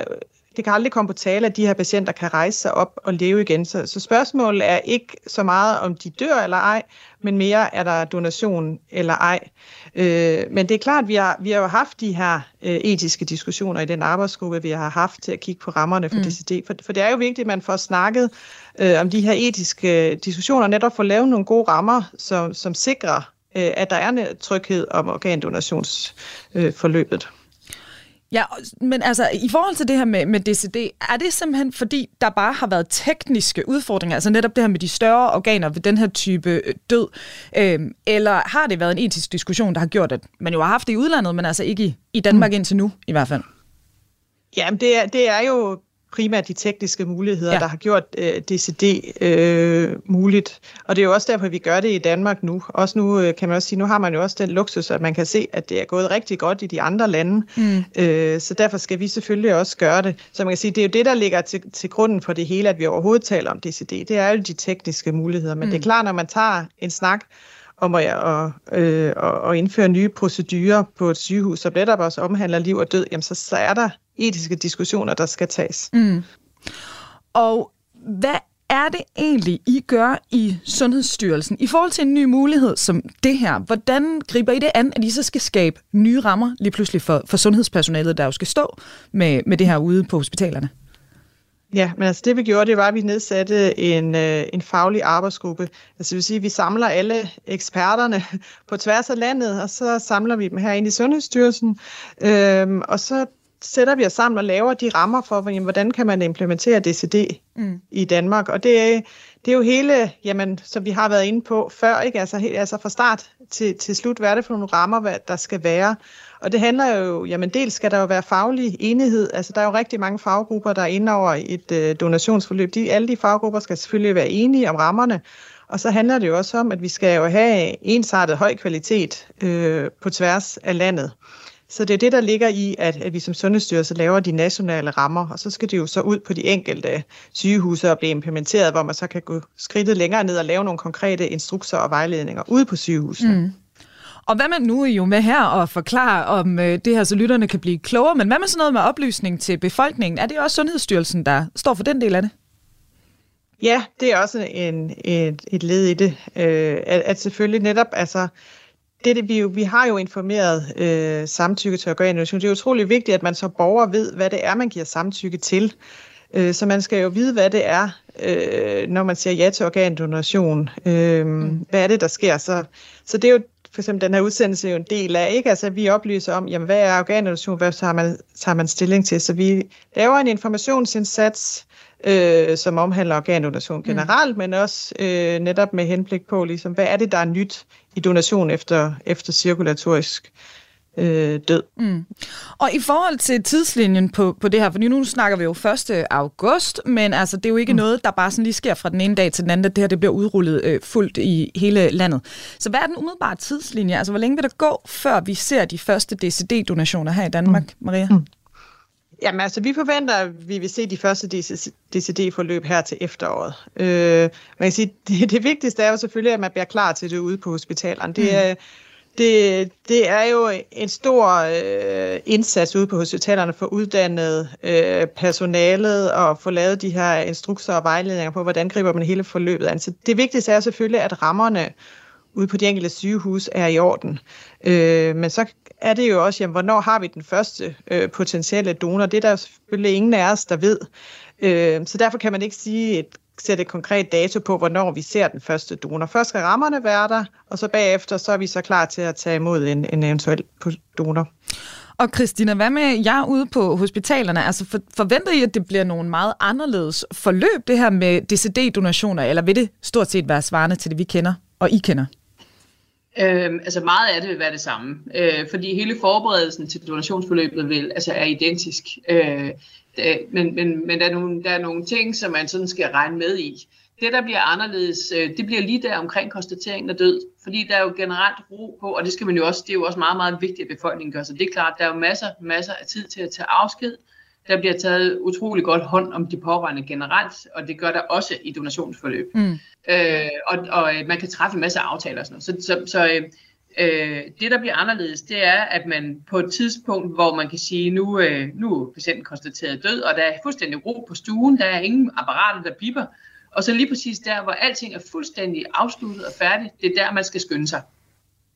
det kan aldrig komme på tale, at de her patienter kan rejse sig op og leve igen. Så, så spørgsmålet er ikke så meget, om de dør eller ej, men mere, er der donation eller ej. Øh, men det er klart, at vi har, vi har jo haft de her øh, etiske diskussioner i den arbejdsgruppe, vi har haft til at kigge på rammerne for mm. DCD. For, for det er jo vigtigt, at man får snakket øh, om de her etiske diskussioner, netop for at lave nogle gode rammer, som, som sikrer, øh, at der er en tryghed om organdonationsforløbet. Øh, Ja, men altså, i forhold til det her med, med DCD, er det simpelthen fordi, der bare har været tekniske udfordringer, altså netop det her med de større organer ved den her type øh, død, øhm, eller har det været en etisk diskussion, der har gjort, at man jo har haft det i udlandet, men altså ikke i, i Danmark mm. indtil nu i hvert fald? Jamen, det er, det er jo primært de tekniske muligheder, ja. der har gjort øh, DCD øh, muligt. Og det er jo også derfor, vi gør det i Danmark nu. Også nu øh, kan man også sige, nu har man jo også den luksus, at man kan se, at det er gået rigtig godt i de andre lande. Mm. Øh, så derfor skal vi selvfølgelig også gøre det. Så man kan sige, det er jo det, der ligger til, til grunden for det hele, at vi overhovedet taler om DCD. Det er jo de tekniske muligheder. Men mm. det er mm. klart, når man tager en snak om at, at, øh, at indføre nye procedurer på et sygehus, så netop også omhandler liv og død, jamen så, så er der etiske diskussioner, der skal tages. Mm. Og hvad er det egentlig, I gør i Sundhedsstyrelsen i forhold til en ny mulighed som det her? Hvordan griber I det an, at I så skal skabe nye rammer lige pludselig for, for sundhedspersonalet, der jo skal stå med, med det her ude på hospitalerne? Ja, men altså det vi gjorde, det var, at vi nedsatte en, øh, en faglig arbejdsgruppe. Altså det vil sige, at vi samler alle eksperterne på tværs af landet, og så samler vi dem herinde i Sundhedsstyrelsen, øhm, og så sætter vi os sammen og laver de rammer for, hvordan kan man implementere DCD mm. i Danmark. Og det er, det er jo hele, jamen, som vi har været inde på før, ikke? Altså, helt, altså fra start til, til slut, hvad er det for nogle rammer, hvad der skal være. Og det handler jo, jamen dels skal der jo være faglig enighed. Altså der er jo rigtig mange faggrupper, der er inde over et øh, donationsforløb. De, alle de faggrupper skal selvfølgelig være enige om rammerne. Og så handler det jo også om, at vi skal jo have ensartet høj kvalitet øh, på tværs af landet. Så det er det, der ligger i, at, at vi som Sundhedsstyrelse laver de nationale rammer, og så skal det jo så ud på de enkelte sygehuse og blive implementeret, hvor man så kan gå skridtet længere ned og lave nogle konkrete instrukser og vejledninger ude på sygehusene. Mm. Og hvad man nu er jo med her og forklare om øh, det her, så lytterne kan blive klogere, men hvad med sådan noget med oplysning til befolkningen? Er det også Sundhedsstyrelsen, der står for den del af det? Ja, det er også en, et, et led i det. Øh, at, at selvfølgelig netop, altså det, det, vi, jo, vi har jo informeret øh, samtykke til organdonation. Det er utrolig vigtigt, at man så borger ved, hvad det er, man giver samtykke til. Øh, så man skal jo vide, hvad det er, øh, når man siger ja til organdonation. Øh, mm. Hvad er det, der sker? Så, så det er jo for eksempel den her udsendelse jo en del af, ikke? Altså, vi oplyser om, jamen, hvad er organdonation, hvad tager man, tager man stilling til? Så vi laver en informationsindsats, øh, som omhandler organdonation mm. generelt, mm. men også øh, netop med henblik på, ligesom, hvad er det, der er nyt i donation efter, efter cirkulatorisk øh, død. Mm. Og i forhold til tidslinjen på, på det her, for nu snakker vi jo 1. august, men altså, det er jo ikke mm. noget, der bare sådan lige sker fra den ene dag til den anden, at det her det bliver udrullet øh, fuldt i hele landet. Så hvad er den umiddelbare tidslinje? Altså, hvor længe vil der gå, før vi ser de første DCD-donationer her i Danmark, mm. Maria? Mm. Jamen altså, vi forventer, at vi vil se de første DCD-forløb her til efteråret. Øh, man kan sige, det, det vigtigste er jo selvfølgelig, at man bliver klar til det ude på hospitalerne. Det er, det, det er jo en stor øh, indsats ude på hospitalerne for uddannet øh, personalet og få lavet de her instrukser og vejledninger på, hvordan griber man hele forløbet an. Så det vigtigste er selvfølgelig, at rammerne ude på de enkelte sygehus er i orden. Øh, men så er det jo også, jamen, hvornår har vi den første øh, potentielle donor? Det er der selvfølgelig ingen af os, der ved. Øh, så derfor kan man ikke sige et sætte et konkret dato på, hvornår vi ser den første donor. Først skal rammerne være der, og så bagefter så er vi så klar til at tage imod en, en eventuel donor. Og Christina, hvad med jer ude på hospitalerne? Altså for, forventer I, at det bliver nogle meget anderledes forløb, det her med DCD-donationer, eller vil det stort set være svarende til det, vi kender og I kender? Øhm, altså meget af det vil være det samme, øh, fordi hele forberedelsen til donationsforløbet vil, altså er identisk. Øh, det, men men, men der, er nogle, der er nogle ting, som man sådan skal regne med i. Det, der bliver anderledes, øh, det bliver lige der omkring konstateringen af død, fordi der er jo generelt ro på, og det skal man jo også, det er jo også meget, meget vigtigt, at befolkningen gør. Så det er klart, der er jo masser, masser af tid til at tage afsked. Der bliver taget utrolig godt hånd om de pårørende generelt, og det gør der også i donationsforløb. Mm. Øh, og, og øh, man kan træffe en masse aftaler og sådan noget. Så, så, så øh, Øh, det, der bliver anderledes, det er, at man på et tidspunkt, hvor man kan sige, nu, øh, nu er patienten konstateret død, og der er fuldstændig ro på stuen, der er ingen apparater, der biber, og så lige præcis der, hvor alting er fuldstændig afsluttet og færdigt, det er der, man skal skynde sig.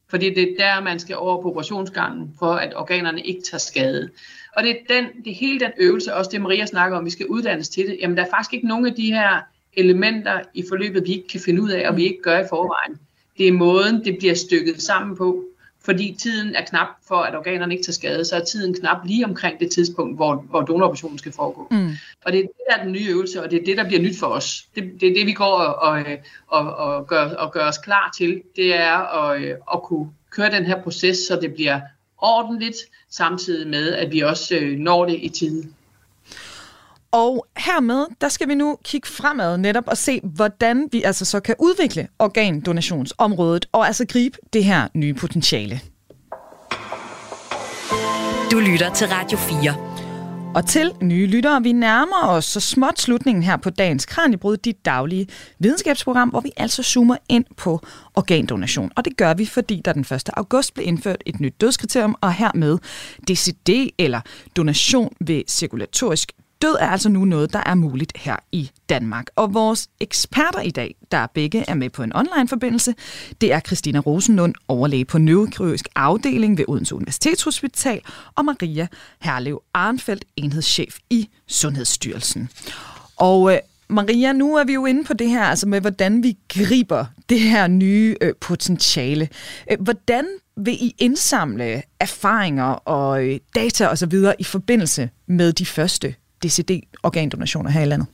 Fordi det er der, man skal over på operationsgangen, for at organerne ikke tager skade. Og det er, den, det er hele den øvelse, også det Maria snakker om, vi skal uddannes til det. Jamen, der er faktisk ikke nogen af de her elementer i forløbet, vi ikke kan finde ud af, og vi ikke gør i forvejen. Det er måden, det bliver stykket sammen på, fordi tiden er knap for, at organerne ikke tager skade, så er tiden knap lige omkring det tidspunkt, hvor, hvor donoroperationen skal foregå. Mm. Og det er det, der er den nye øvelse, og det er det, der bliver nyt for os. Det, det er det, vi går og, og, og, og, gør, og gør os klar til. Det er at, at kunne køre den her proces, så det bliver ordentligt, samtidig med, at vi også øh, når det i tide. Og hermed, der skal vi nu kigge fremad netop og se, hvordan vi altså så kan udvikle organdonationsområdet og altså gribe det her nye potentiale. Du lytter til Radio 4. Og til nye lyttere, vi nærmer os så småt slutningen her på dagens Kranjebrud, dit daglige videnskabsprogram, hvor vi altså zoomer ind på organdonation. Og det gør vi, fordi der den 1. august blev indført et nyt dødskriterium, og hermed DCD, eller donation ved cirkulatorisk Død er altså nu noget, der er muligt her i Danmark. Og vores eksperter i dag, der begge er med på en online-forbindelse, det er Christina Rosenlund, overlæge på neurokirurgisk afdeling ved Odense Universitetshospital, og Maria Herlev Arnfeldt, enhedschef i Sundhedsstyrelsen. Og øh, Maria, nu er vi jo inde på det her, altså med hvordan vi griber det her nye øh, potentiale. Øh, hvordan vil I indsamle erfaringer og øh, data osv. i forbindelse med de første DCD-organdonationer her i landet?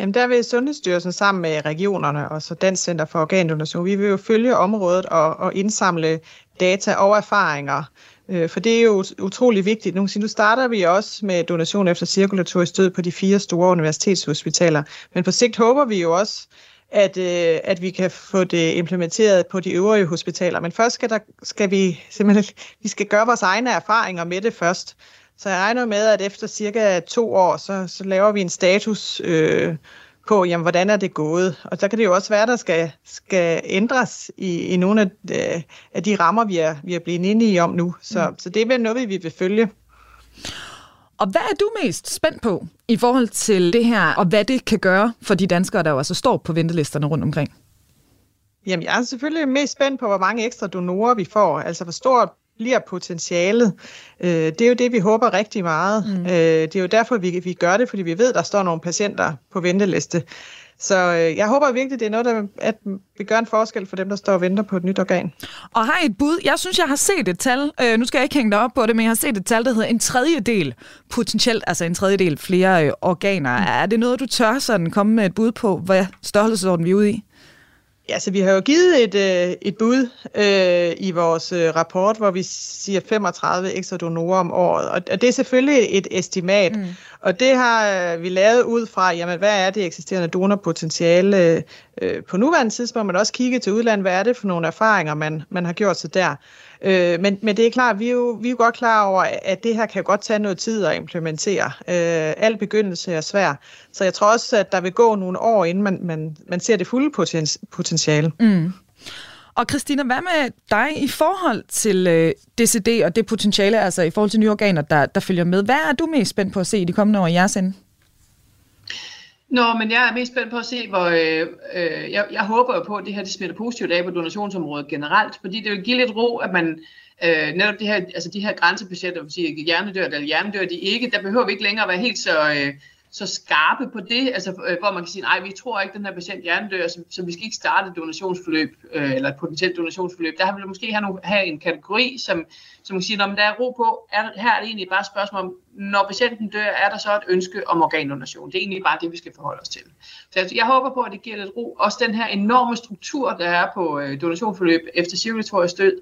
Jamen der vil Sundhedsstyrelsen sammen med regionerne og så Dansk Center for Organdonation, vi vil jo følge området og, og indsamle data og erfaringer. Øh, for det er jo utrolig vigtigt. Nu, nu starter vi også med donation efter cirkulatorisk død på de fire store universitetshospitaler. Men på sigt håber vi jo også, at, øh, at vi kan få det implementeret på de øvrige hospitaler. Men først skal, der, skal vi simpelthen vi skal gøre vores egne erfaringer med det først. Så jeg regner med, at efter cirka to år, så, så laver vi en status øh, på, jamen, hvordan er det gået. Og så kan det jo også være, der skal, skal ændres i, i nogle af, de, af de rammer, vi er, vi er blevet inde i om nu. Så, mm. så det er vel noget, vi vil følge. Og hvad er du mest spændt på i forhold til det her, og hvad det kan gøre for de danskere, der jo altså står på ventelisterne rundt omkring? Jamen, jeg er selvfølgelig mest spændt på, hvor mange ekstra donorer vi får. Altså, hvor stort bliver potentialet. Øh, det er jo det, vi håber rigtig meget. Mm. Øh, det er jo derfor, vi, vi gør det, fordi vi ved, der står nogle patienter på venteliste. Så øh, jeg håber virkelig, det er noget, der at vi gør en forskel for dem, der står og venter på et nyt organ. Og har I et bud? Jeg synes, jeg har set et tal. Øh, nu skal jeg ikke hænge dig op på det, men jeg har set et tal, der hedder en tredjedel potentielt, altså en tredjedel flere øh, organer. Mm. Er det noget, du tør sådan komme med et bud på, hvad størrelsesorden vi er ude i? Ja, så vi har jo givet et, øh, et bud øh, i vores øh, rapport, hvor vi siger 35 ekstra donorer om året. Og, og det er selvfølgelig et estimat. Mm. Og det har øh, vi lavet ud fra, jamen, hvad er det eksisterende donorpotentiale øh, på nuværende tidspunkt, men også kigge til udlandet, hvad er det for nogle erfaringer, man, man har gjort sig der. Øh, men, men det er klart, vi er, jo, vi er jo godt klar over, at det her kan godt tage noget tid at implementere. Øh, al begyndelse er svær. Så jeg tror også, at der vil gå nogle år, inden man, man, man ser det fulde potentiale. Mm. Og Christina, hvad med dig i forhold til øh, DCD og det potentiale, altså i forhold til nye organer, der, der følger med? Hvad er du mest spændt på at se i de kommende år i jeres ende? Nå, men jeg er mest spændt på at se, hvor øh, øh, jeg, jeg håber jo på, at det her det smitter positivt af på donationsområdet generelt, fordi det vil give lidt ro, at man øh, netop det her, altså de her grænsepatienter, vil sige hjernedør eller hjernedørt, de ikke, der behøver vi ikke længere at være helt så, øh, så skarpe på det, altså, øh, hvor man kan sige, nej, vi tror ikke, den her patient hjernedør, så, så vi skal ikke starte et donationsforløb, øh, eller et potentielt donationsforløb. Der har vi måske have, nogle, have en kategori, som, som man sige, når der er ro på, er, her er det egentlig bare et spørgsmål om, når patienten dør, er der så et ønske om organdonation. Det er egentlig bare det, vi skal forholde os til. Så jeg, jeg håber på, at det giver lidt ro. Også den her enorme struktur, der er på øh, donationsforløb efter cirkulatorisk død,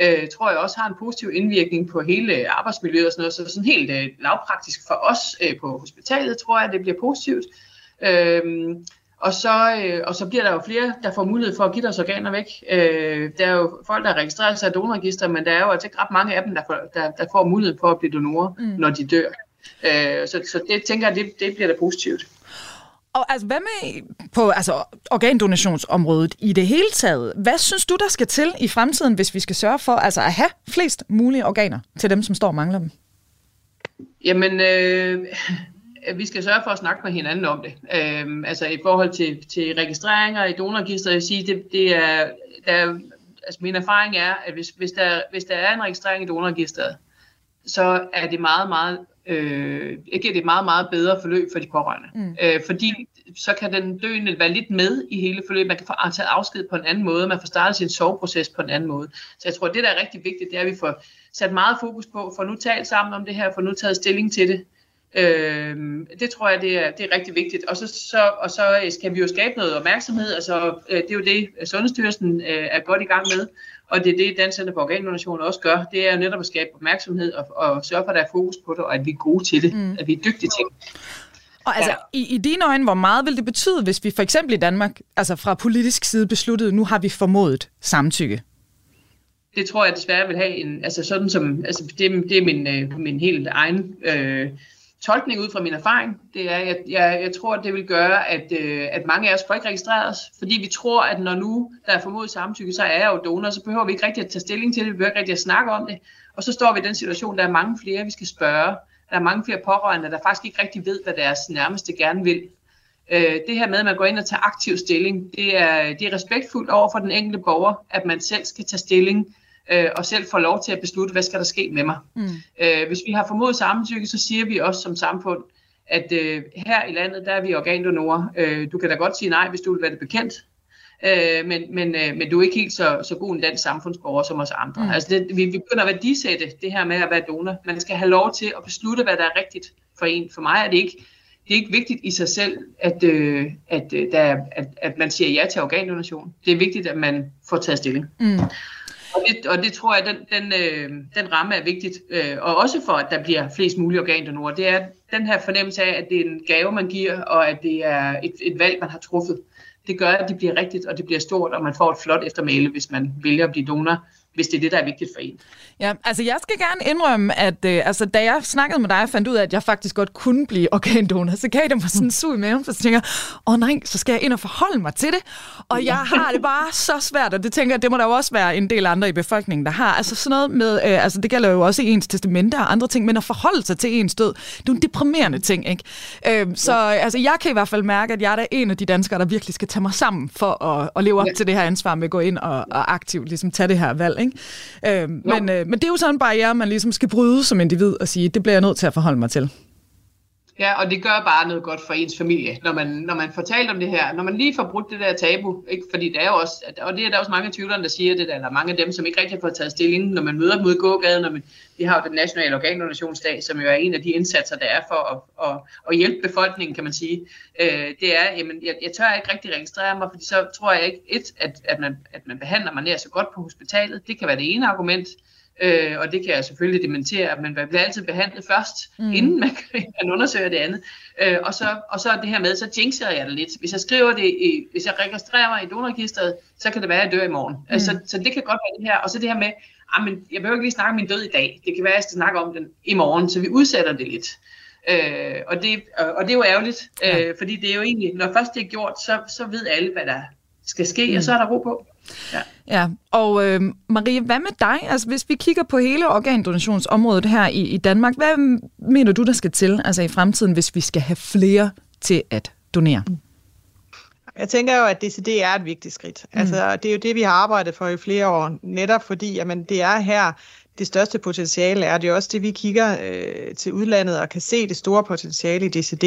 øh, tror jeg også har en positiv indvirkning på hele arbejdsmiljøet og sådan noget. Så sådan helt øh, lavpraktisk for os øh, på hospitalet, tror jeg, det bliver positivt. Øh, og så, øh, og så bliver der jo flere, der får mulighed for at give deres organer væk. Øh, der er jo folk, der registrerer sig i donorregister, men der er jo altså ikke ret mange af dem, der får, der, der får mulighed for at blive donorer, mm. når de dør. Øh, så, så det tænker jeg, det, det bliver da positivt. Og altså, hvad med på altså, organdonationsområdet i det hele taget? Hvad synes du, der skal til i fremtiden, hvis vi skal sørge for altså, at have flest mulige organer til dem, som står og mangler dem? Jamen, øh, vi skal sørge for at snakke med hinanden om det. Øh, altså i forhold til, til registreringer i donorregisteret, jeg siger, det, det er, der, altså min erfaring er, at hvis, hvis, der, hvis der er en registrering i donorregisteret, så er det meget, meget øh, giver det et meget, meget bedre forløb for de pårørende. Mm. Øh, fordi så kan den døende være lidt med i hele forløbet. Man kan få taget afsked på en anden måde, man får startet sin soveproces på en anden måde. Så jeg tror, at det, der er rigtig vigtigt, det er, at vi får sat meget fokus på, for nu talt sammen om det her, for nu taget stilling til det. Øh, det tror jeg, det er, det er rigtig vigtigt. Og så, så, og så skal vi jo skabe noget opmærksomhed. Altså, øh, det er jo det, Sundhedsstyrelsen øh, er godt i gang med. Og det er det, Center for Organdonation også gør. Det er jo netop at skabe opmærksomhed og, og sørge for, at der er fokus på det, og at vi er gode til det. Mm. At vi er dygtige til det. Og altså, ja. i, i dine øjne, hvor meget vil det betyde, hvis vi for eksempel i Danmark, altså fra politisk side besluttede, nu har vi formodet samtykke? Det tror jeg desværre vil have en, altså sådan som, altså det, det er min, øh, min helt egen øh, tolkning ud fra min erfaring, det er, at jeg, jeg tror, at det vil gøre, at, øh, at mange af os får ikke registreret os, fordi vi tror, at når nu der er formodet samtykke, så er jeg jo donor, så behøver vi ikke rigtig at tage stilling til det, vi behøver ikke rigtig at snakke om det, og så står vi i den situation, der er mange flere, vi skal spørge. Der er mange flere pårørende, der faktisk ikke rigtig ved, hvad deres nærmeste gerne vil. Øh, det her med, at man går ind og tager aktiv stilling, det er, det er respektfuldt over for den enkelte borger, at man selv skal tage stilling øh, og selv får lov til at beslutte, hvad skal der ske med mig. Mm. Øh, hvis vi har formodet samtykke, så siger vi også som samfund, at øh, her i landet, der er vi organdonorer. Øh, du kan da godt sige nej, hvis du vil være det bekendt, øh, men, men, øh, men du er ikke helt så, så god en dansk samfundsborger som os andre. Mm. Altså det, vi, vi begynder at værdisætte det her med at være donor. Man skal have lov til at beslutte, hvad der er rigtigt for en. For mig er det ikke, det er ikke vigtigt i sig selv, at, øh, at, øh, der, at, at man siger ja til organdonation. Det er vigtigt, at man får taget stilling. Mm. Og det, og det tror jeg, den, den, øh, den ramme er vigtigt. Øh, og også for, at der bliver flest mulige organdonorer. Det er den her fornemmelse af, at det er en gave, man giver, og at det er et, et valg, man har truffet. Det gør, at det bliver rigtigt, og det bliver stort, og man får et flot eftermæle, hvis man vælger at blive donor hvis det er det, der er vigtigt for en. Ja, altså jeg skal gerne indrømme, at øh, altså, da jeg snakkede med dig og fandt ud af, at jeg faktisk godt kunne blive organdonor, så gav det mig sådan en sug i maven, for så tænker jeg, åh nej, så skal jeg ind og forholde mig til det. Og jeg har det bare så svært, og det tænker jeg, det må der jo også være en del andre i befolkningen, der har. Altså sådan noget med, øh, altså det gælder jo også i ens testamente og andre ting, men at forholde sig til ens død, det er en deprimerende ting, ikke? Øh, så altså, jeg kan i hvert fald mærke, at jeg er da en af de danskere, der virkelig skal tage mig sammen for at, at leve op ja. til det her ansvar med at gå ind og, og aktivt ligesom tage det her valg, ikke? Øh, men, øh, men det er jo sådan en barriere, man ligesom skal bryde som individ og sige, det bliver jeg nødt til at forholde mig til. Ja, og det gør bare noget godt for ens familie, når man, når man får talt om det her. Når man lige får brudt det der tabu, ikke? fordi det er jo også, og det er der også mange tvivlere, der siger det, eller mange af dem, som ikke rigtig har fået taget stilling, når man møder dem ude i gågaden, når man, vi har jo den nationale organdonationsdag, som jo er en af de indsatser, der er for at, at, at hjælpe befolkningen, kan man sige. Øh, det er, jamen, jeg, jeg tør ikke rigtig registrere mig, fordi så tror jeg ikke, et, at, at, man, at man behandler mig nær så godt på hospitalet. Det kan være det ene argument. Øh, og det kan jeg selvfølgelig dementere, men man bliver altid behandlet først, mm. inden man kan undersøge det andet. Øh, og, så, og så det her med, så jinxer jeg det lidt. Hvis jeg skriver det, i, hvis jeg registrerer mig i donorregisteret, så kan det være, at jeg dør i morgen. Mm. Altså, så det kan godt være det her. Og så det her med, ah, men jeg behøver ikke lige snakke om min død i dag. Det kan være, at jeg skal snakke om den i morgen, så vi udsætter det lidt. Øh, og, det, og det er jo ærgerligt, ja. øh, fordi det er jo egentlig, når først det er gjort, så, så ved alle, hvad der skal ske, mm. og så er der ro på. Ja. ja. Og øh, Marie, hvad med dig? Altså, hvis vi kigger på hele organdonationsområdet her i, i Danmark, hvad mener du, der skal til altså i fremtiden, hvis vi skal have flere til at donere? Jeg tænker jo, at DCD er et vigtigt skridt. Mm. Altså, det er jo det, vi har arbejdet for i flere år, netop fordi jamen, det er her, det største potentiale er. Det er også det, vi kigger øh, til udlandet og kan se det store potentiale i DCD.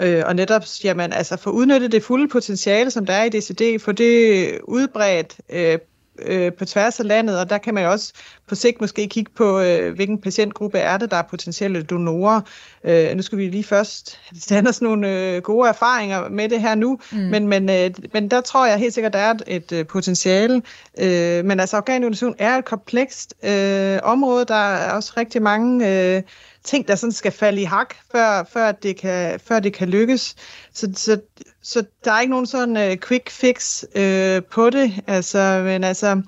Øh, og netop jamen, altså, få udnyttet det fulde potentiale, som der er i DCD, få det udbredt øh, øh, på tværs af landet, og der kan man jo også på sigt måske kigge på, øh, hvilken patientgruppe er det, der er potentielle donorer. Øh, nu skal vi lige først have sådan nogle øh, gode erfaringer med det her nu, mm. men, men, øh, men der tror jeg helt sikkert, der er et, et øh, potentiale. Øh, men altså organdonation er et komplekst øh, område, der er også rigtig mange... Øh, ting, der sådan skal falde i hak, før, før, det, kan, før det kan lykkes. Så, så, så der er ikke nogen sådan uh, quick fix uh, på det. Altså, men altså,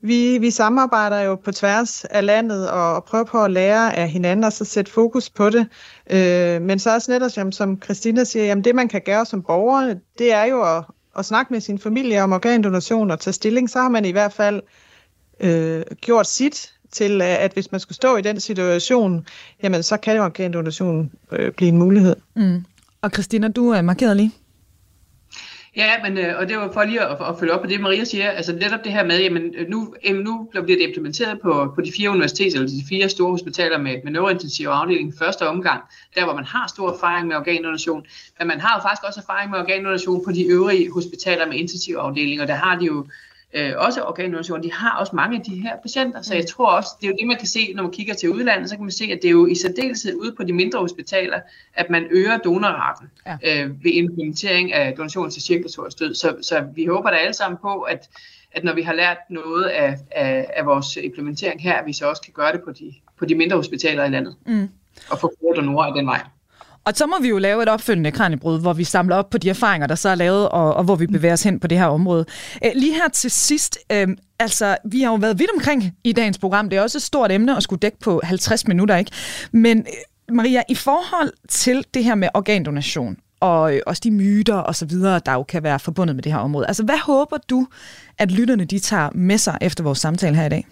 vi, vi samarbejder jo på tværs af landet og, og prøver på at lære af hinanden og så sætte fokus på det. Uh, men så også netop, som, som Christina siger, jamen det man kan gøre som borger, det er jo at, at snakke med sin familie om organdonation og tage stilling. Så har man i hvert fald uh, gjort sit til, at hvis man skulle stå i den situation, jamen så kan organdonation øh, blive en mulighed. Mm. Og Christina, du er markeret lige. Ja, men, øh, og det var for lige at, at følge op på det, Maria siger. Altså netop det her med, jamen nu, nu bliver det implementeret på, på de fire universiteter, eller de fire store hospitaler med, med neurointensiv afdeling første omgang, der hvor man har stor erfaring med organdonation. Men man har jo faktisk også erfaring med organdonation på de øvrige hospitaler med intensiv afdeling, og der har de jo øh, også organdonation, de har også mange af de her patienter, så jeg mm. tror også, det er jo det, man kan se, når man kigger til udlandet, så kan man se, at det er jo i særdeleshed ude på de mindre hospitaler, at man øger donorraten ja. øh, ved implementering af donation til cirkulatorisk død. Så, så vi håber da alle sammen på, at, at når vi har lært noget af, af, af vores implementering her, at vi så også kan gøre det på de, på de mindre hospitaler i landet. Mm. Og få flere donorer af den vej. Og så må vi jo lave et opfølgende kranjebrud, hvor vi samler op på de erfaringer, der så er lavet, og, og hvor vi bevæger os hen på det her område. Lige her til sidst, øh, altså, vi har jo været vidt omkring i dagens program. Det er også et stort emne at skulle dække på 50 minutter, ikke? Men øh, Maria, i forhold til det her med organdonation, og øh, også de myter og så videre, der jo kan være forbundet med det her område. Altså, hvad håber du, at lytterne de tager med sig efter vores samtale her i dag?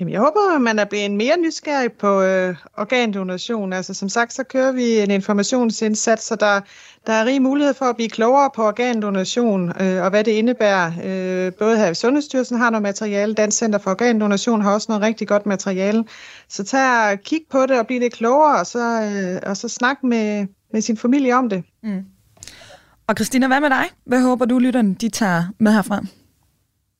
Jamen, jeg håber, at man er blevet mere nysgerrig på øh, organdonation. Altså, som sagt, så kører vi en informationsindsats, så der, der er rig mulighed for at blive klogere på organdonation øh, og hvad det indebærer. Øh, både her i Sundhedsstyrelsen har noget materiale, Dansk Center for Organdonation har også noget rigtig godt materiale. Så tag og kig på det og bliv lidt klogere, og så, øh, og så snak med, med sin familie om det. Mm. Og Christina, hvad med dig? Hvad håber du, lytterne de tager med herfra?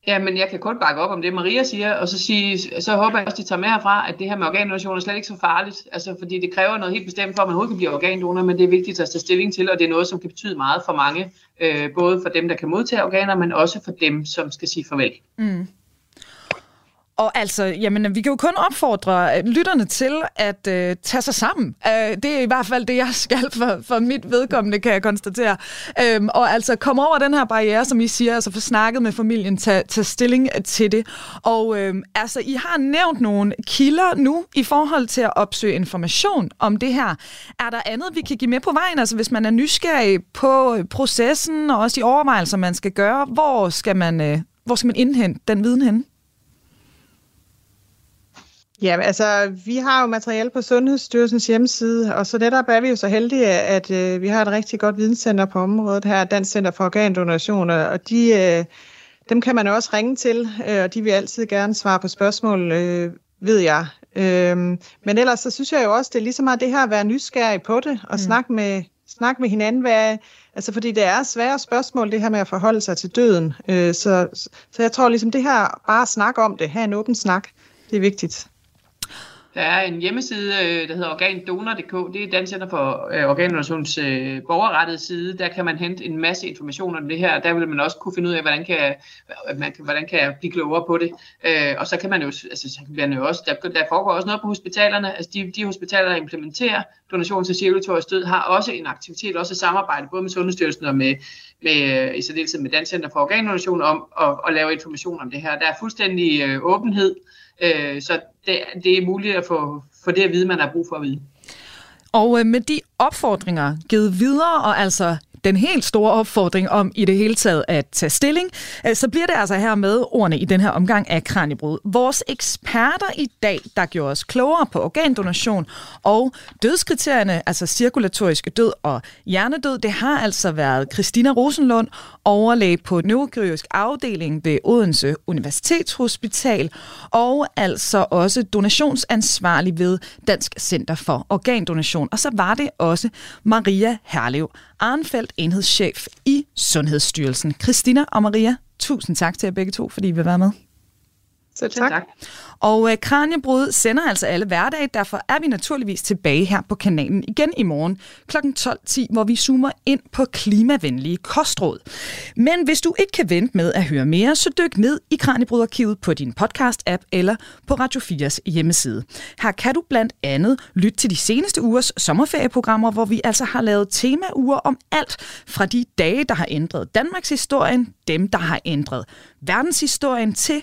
Ja, men jeg kan kun bakke op om det, Maria siger, og så, sige, så håber jeg også, de tager med herfra, at det her med organdonation er slet ikke så farligt, altså fordi det kræver noget helt bestemt for, at man overhovedet kan blive organdonor, men det er vigtigt at tage stilling til, og det er noget, som kan betyde meget for mange, øh, både for dem, der kan modtage organer, men også for dem, som skal sige farvel. Mm. Og altså, jamen, vi kan jo kun opfordre øh, lytterne til at øh, tage sig sammen. Øh, det er i hvert fald det, jeg skal for, for mit vedkommende, kan jeg konstatere. Øh, og altså, komme over den her barriere, som I siger, altså få snakket med familien, tage, tage stilling til det. Og øh, altså, I har nævnt nogle kilder nu i forhold til at opsøge information om det her. Er der andet, vi kan give med på vejen? Altså, hvis man er nysgerrig på øh, processen og også de overvejelser, man skal gøre, hvor skal man, øh, hvor skal man indhente den viden hen? Ja, altså vi har jo materiale på Sundhedsstyrelsens hjemmeside, og så netop er vi jo så heldige, at øh, vi har et rigtig godt videnscenter på området her, Dansk Center for Organdonation, og de, øh, dem kan man også ringe til, øh, og de vil altid gerne svare på spørgsmål, øh, ved jeg. Øh, men ellers så synes jeg jo også, det er lige så meget det her at være nysgerrig på det, og mm. snakke med, snakke med hinanden, hvad, altså fordi det er svære spørgsmål, det her med at forholde sig til døden. Øh, så, så jeg tror ligesom det her, bare at snakke om det, have en åben snak, det er vigtigt. Der er en hjemmeside, øh, der hedder organdonor.dk. Det er Dansk Center for øh, Organdonations øh, borgerrettede side. Der kan man hente en masse information om det her. Der vil man også kunne finde ud af, hvordan kan, øh, man hvordan kan jeg blive klogere på det. Øh, og så kan man jo, altså, så kan man jo også, der, der foregår også noget på hospitalerne. Altså de, de hospitaler, der implementerer donation til cirkulatorisk stød, har også en aktivitet, også et samarbejde, både med Sundhedsstyrelsen og med, med i særdeleshed med Dansk Center for Organdonation om at, at lave information om det her. Der er fuldstændig øh, åbenhed Øh, så det, det er muligt at få, få det at vide, man har brug for at vide. Og øh, med de opfordringer givet videre, og altså den helt store opfordring om i det hele taget at tage stilling, øh, så bliver det altså her med ordene i den her omgang af Kranjebrud. Vores eksperter i dag, der gjorde os klogere på organdonation og dødskriterierne, altså cirkulatoriske død og hjernedød, det har altså været Christina Rosenlund, overlæge på neurokirurgisk afdeling ved Odense Universitetshospital, og altså også donationsansvarlig ved Dansk Center for Organdonation. Og så var det også Maria Herlev, Arnfeldt, enhedschef i Sundhedsstyrelsen. Christina og Maria, tusind tak til jer begge to, fordi I vil være med. Så tak. tak. Og øh, Kranjebrud sender altså alle hverdage, derfor er vi naturligvis tilbage her på kanalen igen i morgen kl. 12.10, hvor vi zoomer ind på klimavenlige kostråd. Men hvis du ikke kan vente med at høre mere, så dyk ned i Kranjebrud-arkivet på din podcast-app eller på Radio 4's hjemmeside. Her kan du blandt andet lytte til de seneste ugers sommerferieprogrammer, hvor vi altså har lavet temauger om alt fra de dage, der har ændret Danmarks historien, dem, der har ændret verdenshistorien til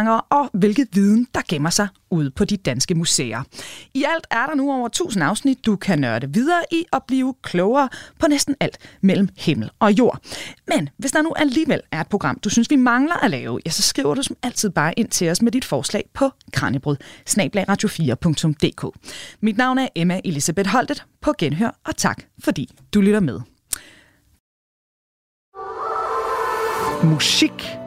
filmgenre og hvilket viden, der gemmer sig ude på de danske museer. I alt er der nu over 1000 afsnit, du kan nørde videre i og blive klogere på næsten alt mellem himmel og jord. Men hvis der nu alligevel er et program, du synes, vi mangler at lave, ja, så skriver du som altid bare ind til os med dit forslag på kranjebrud radio4.dk. Mit navn er Emma Elisabeth Holtet på Genhør, og tak fordi du lytter med. Musik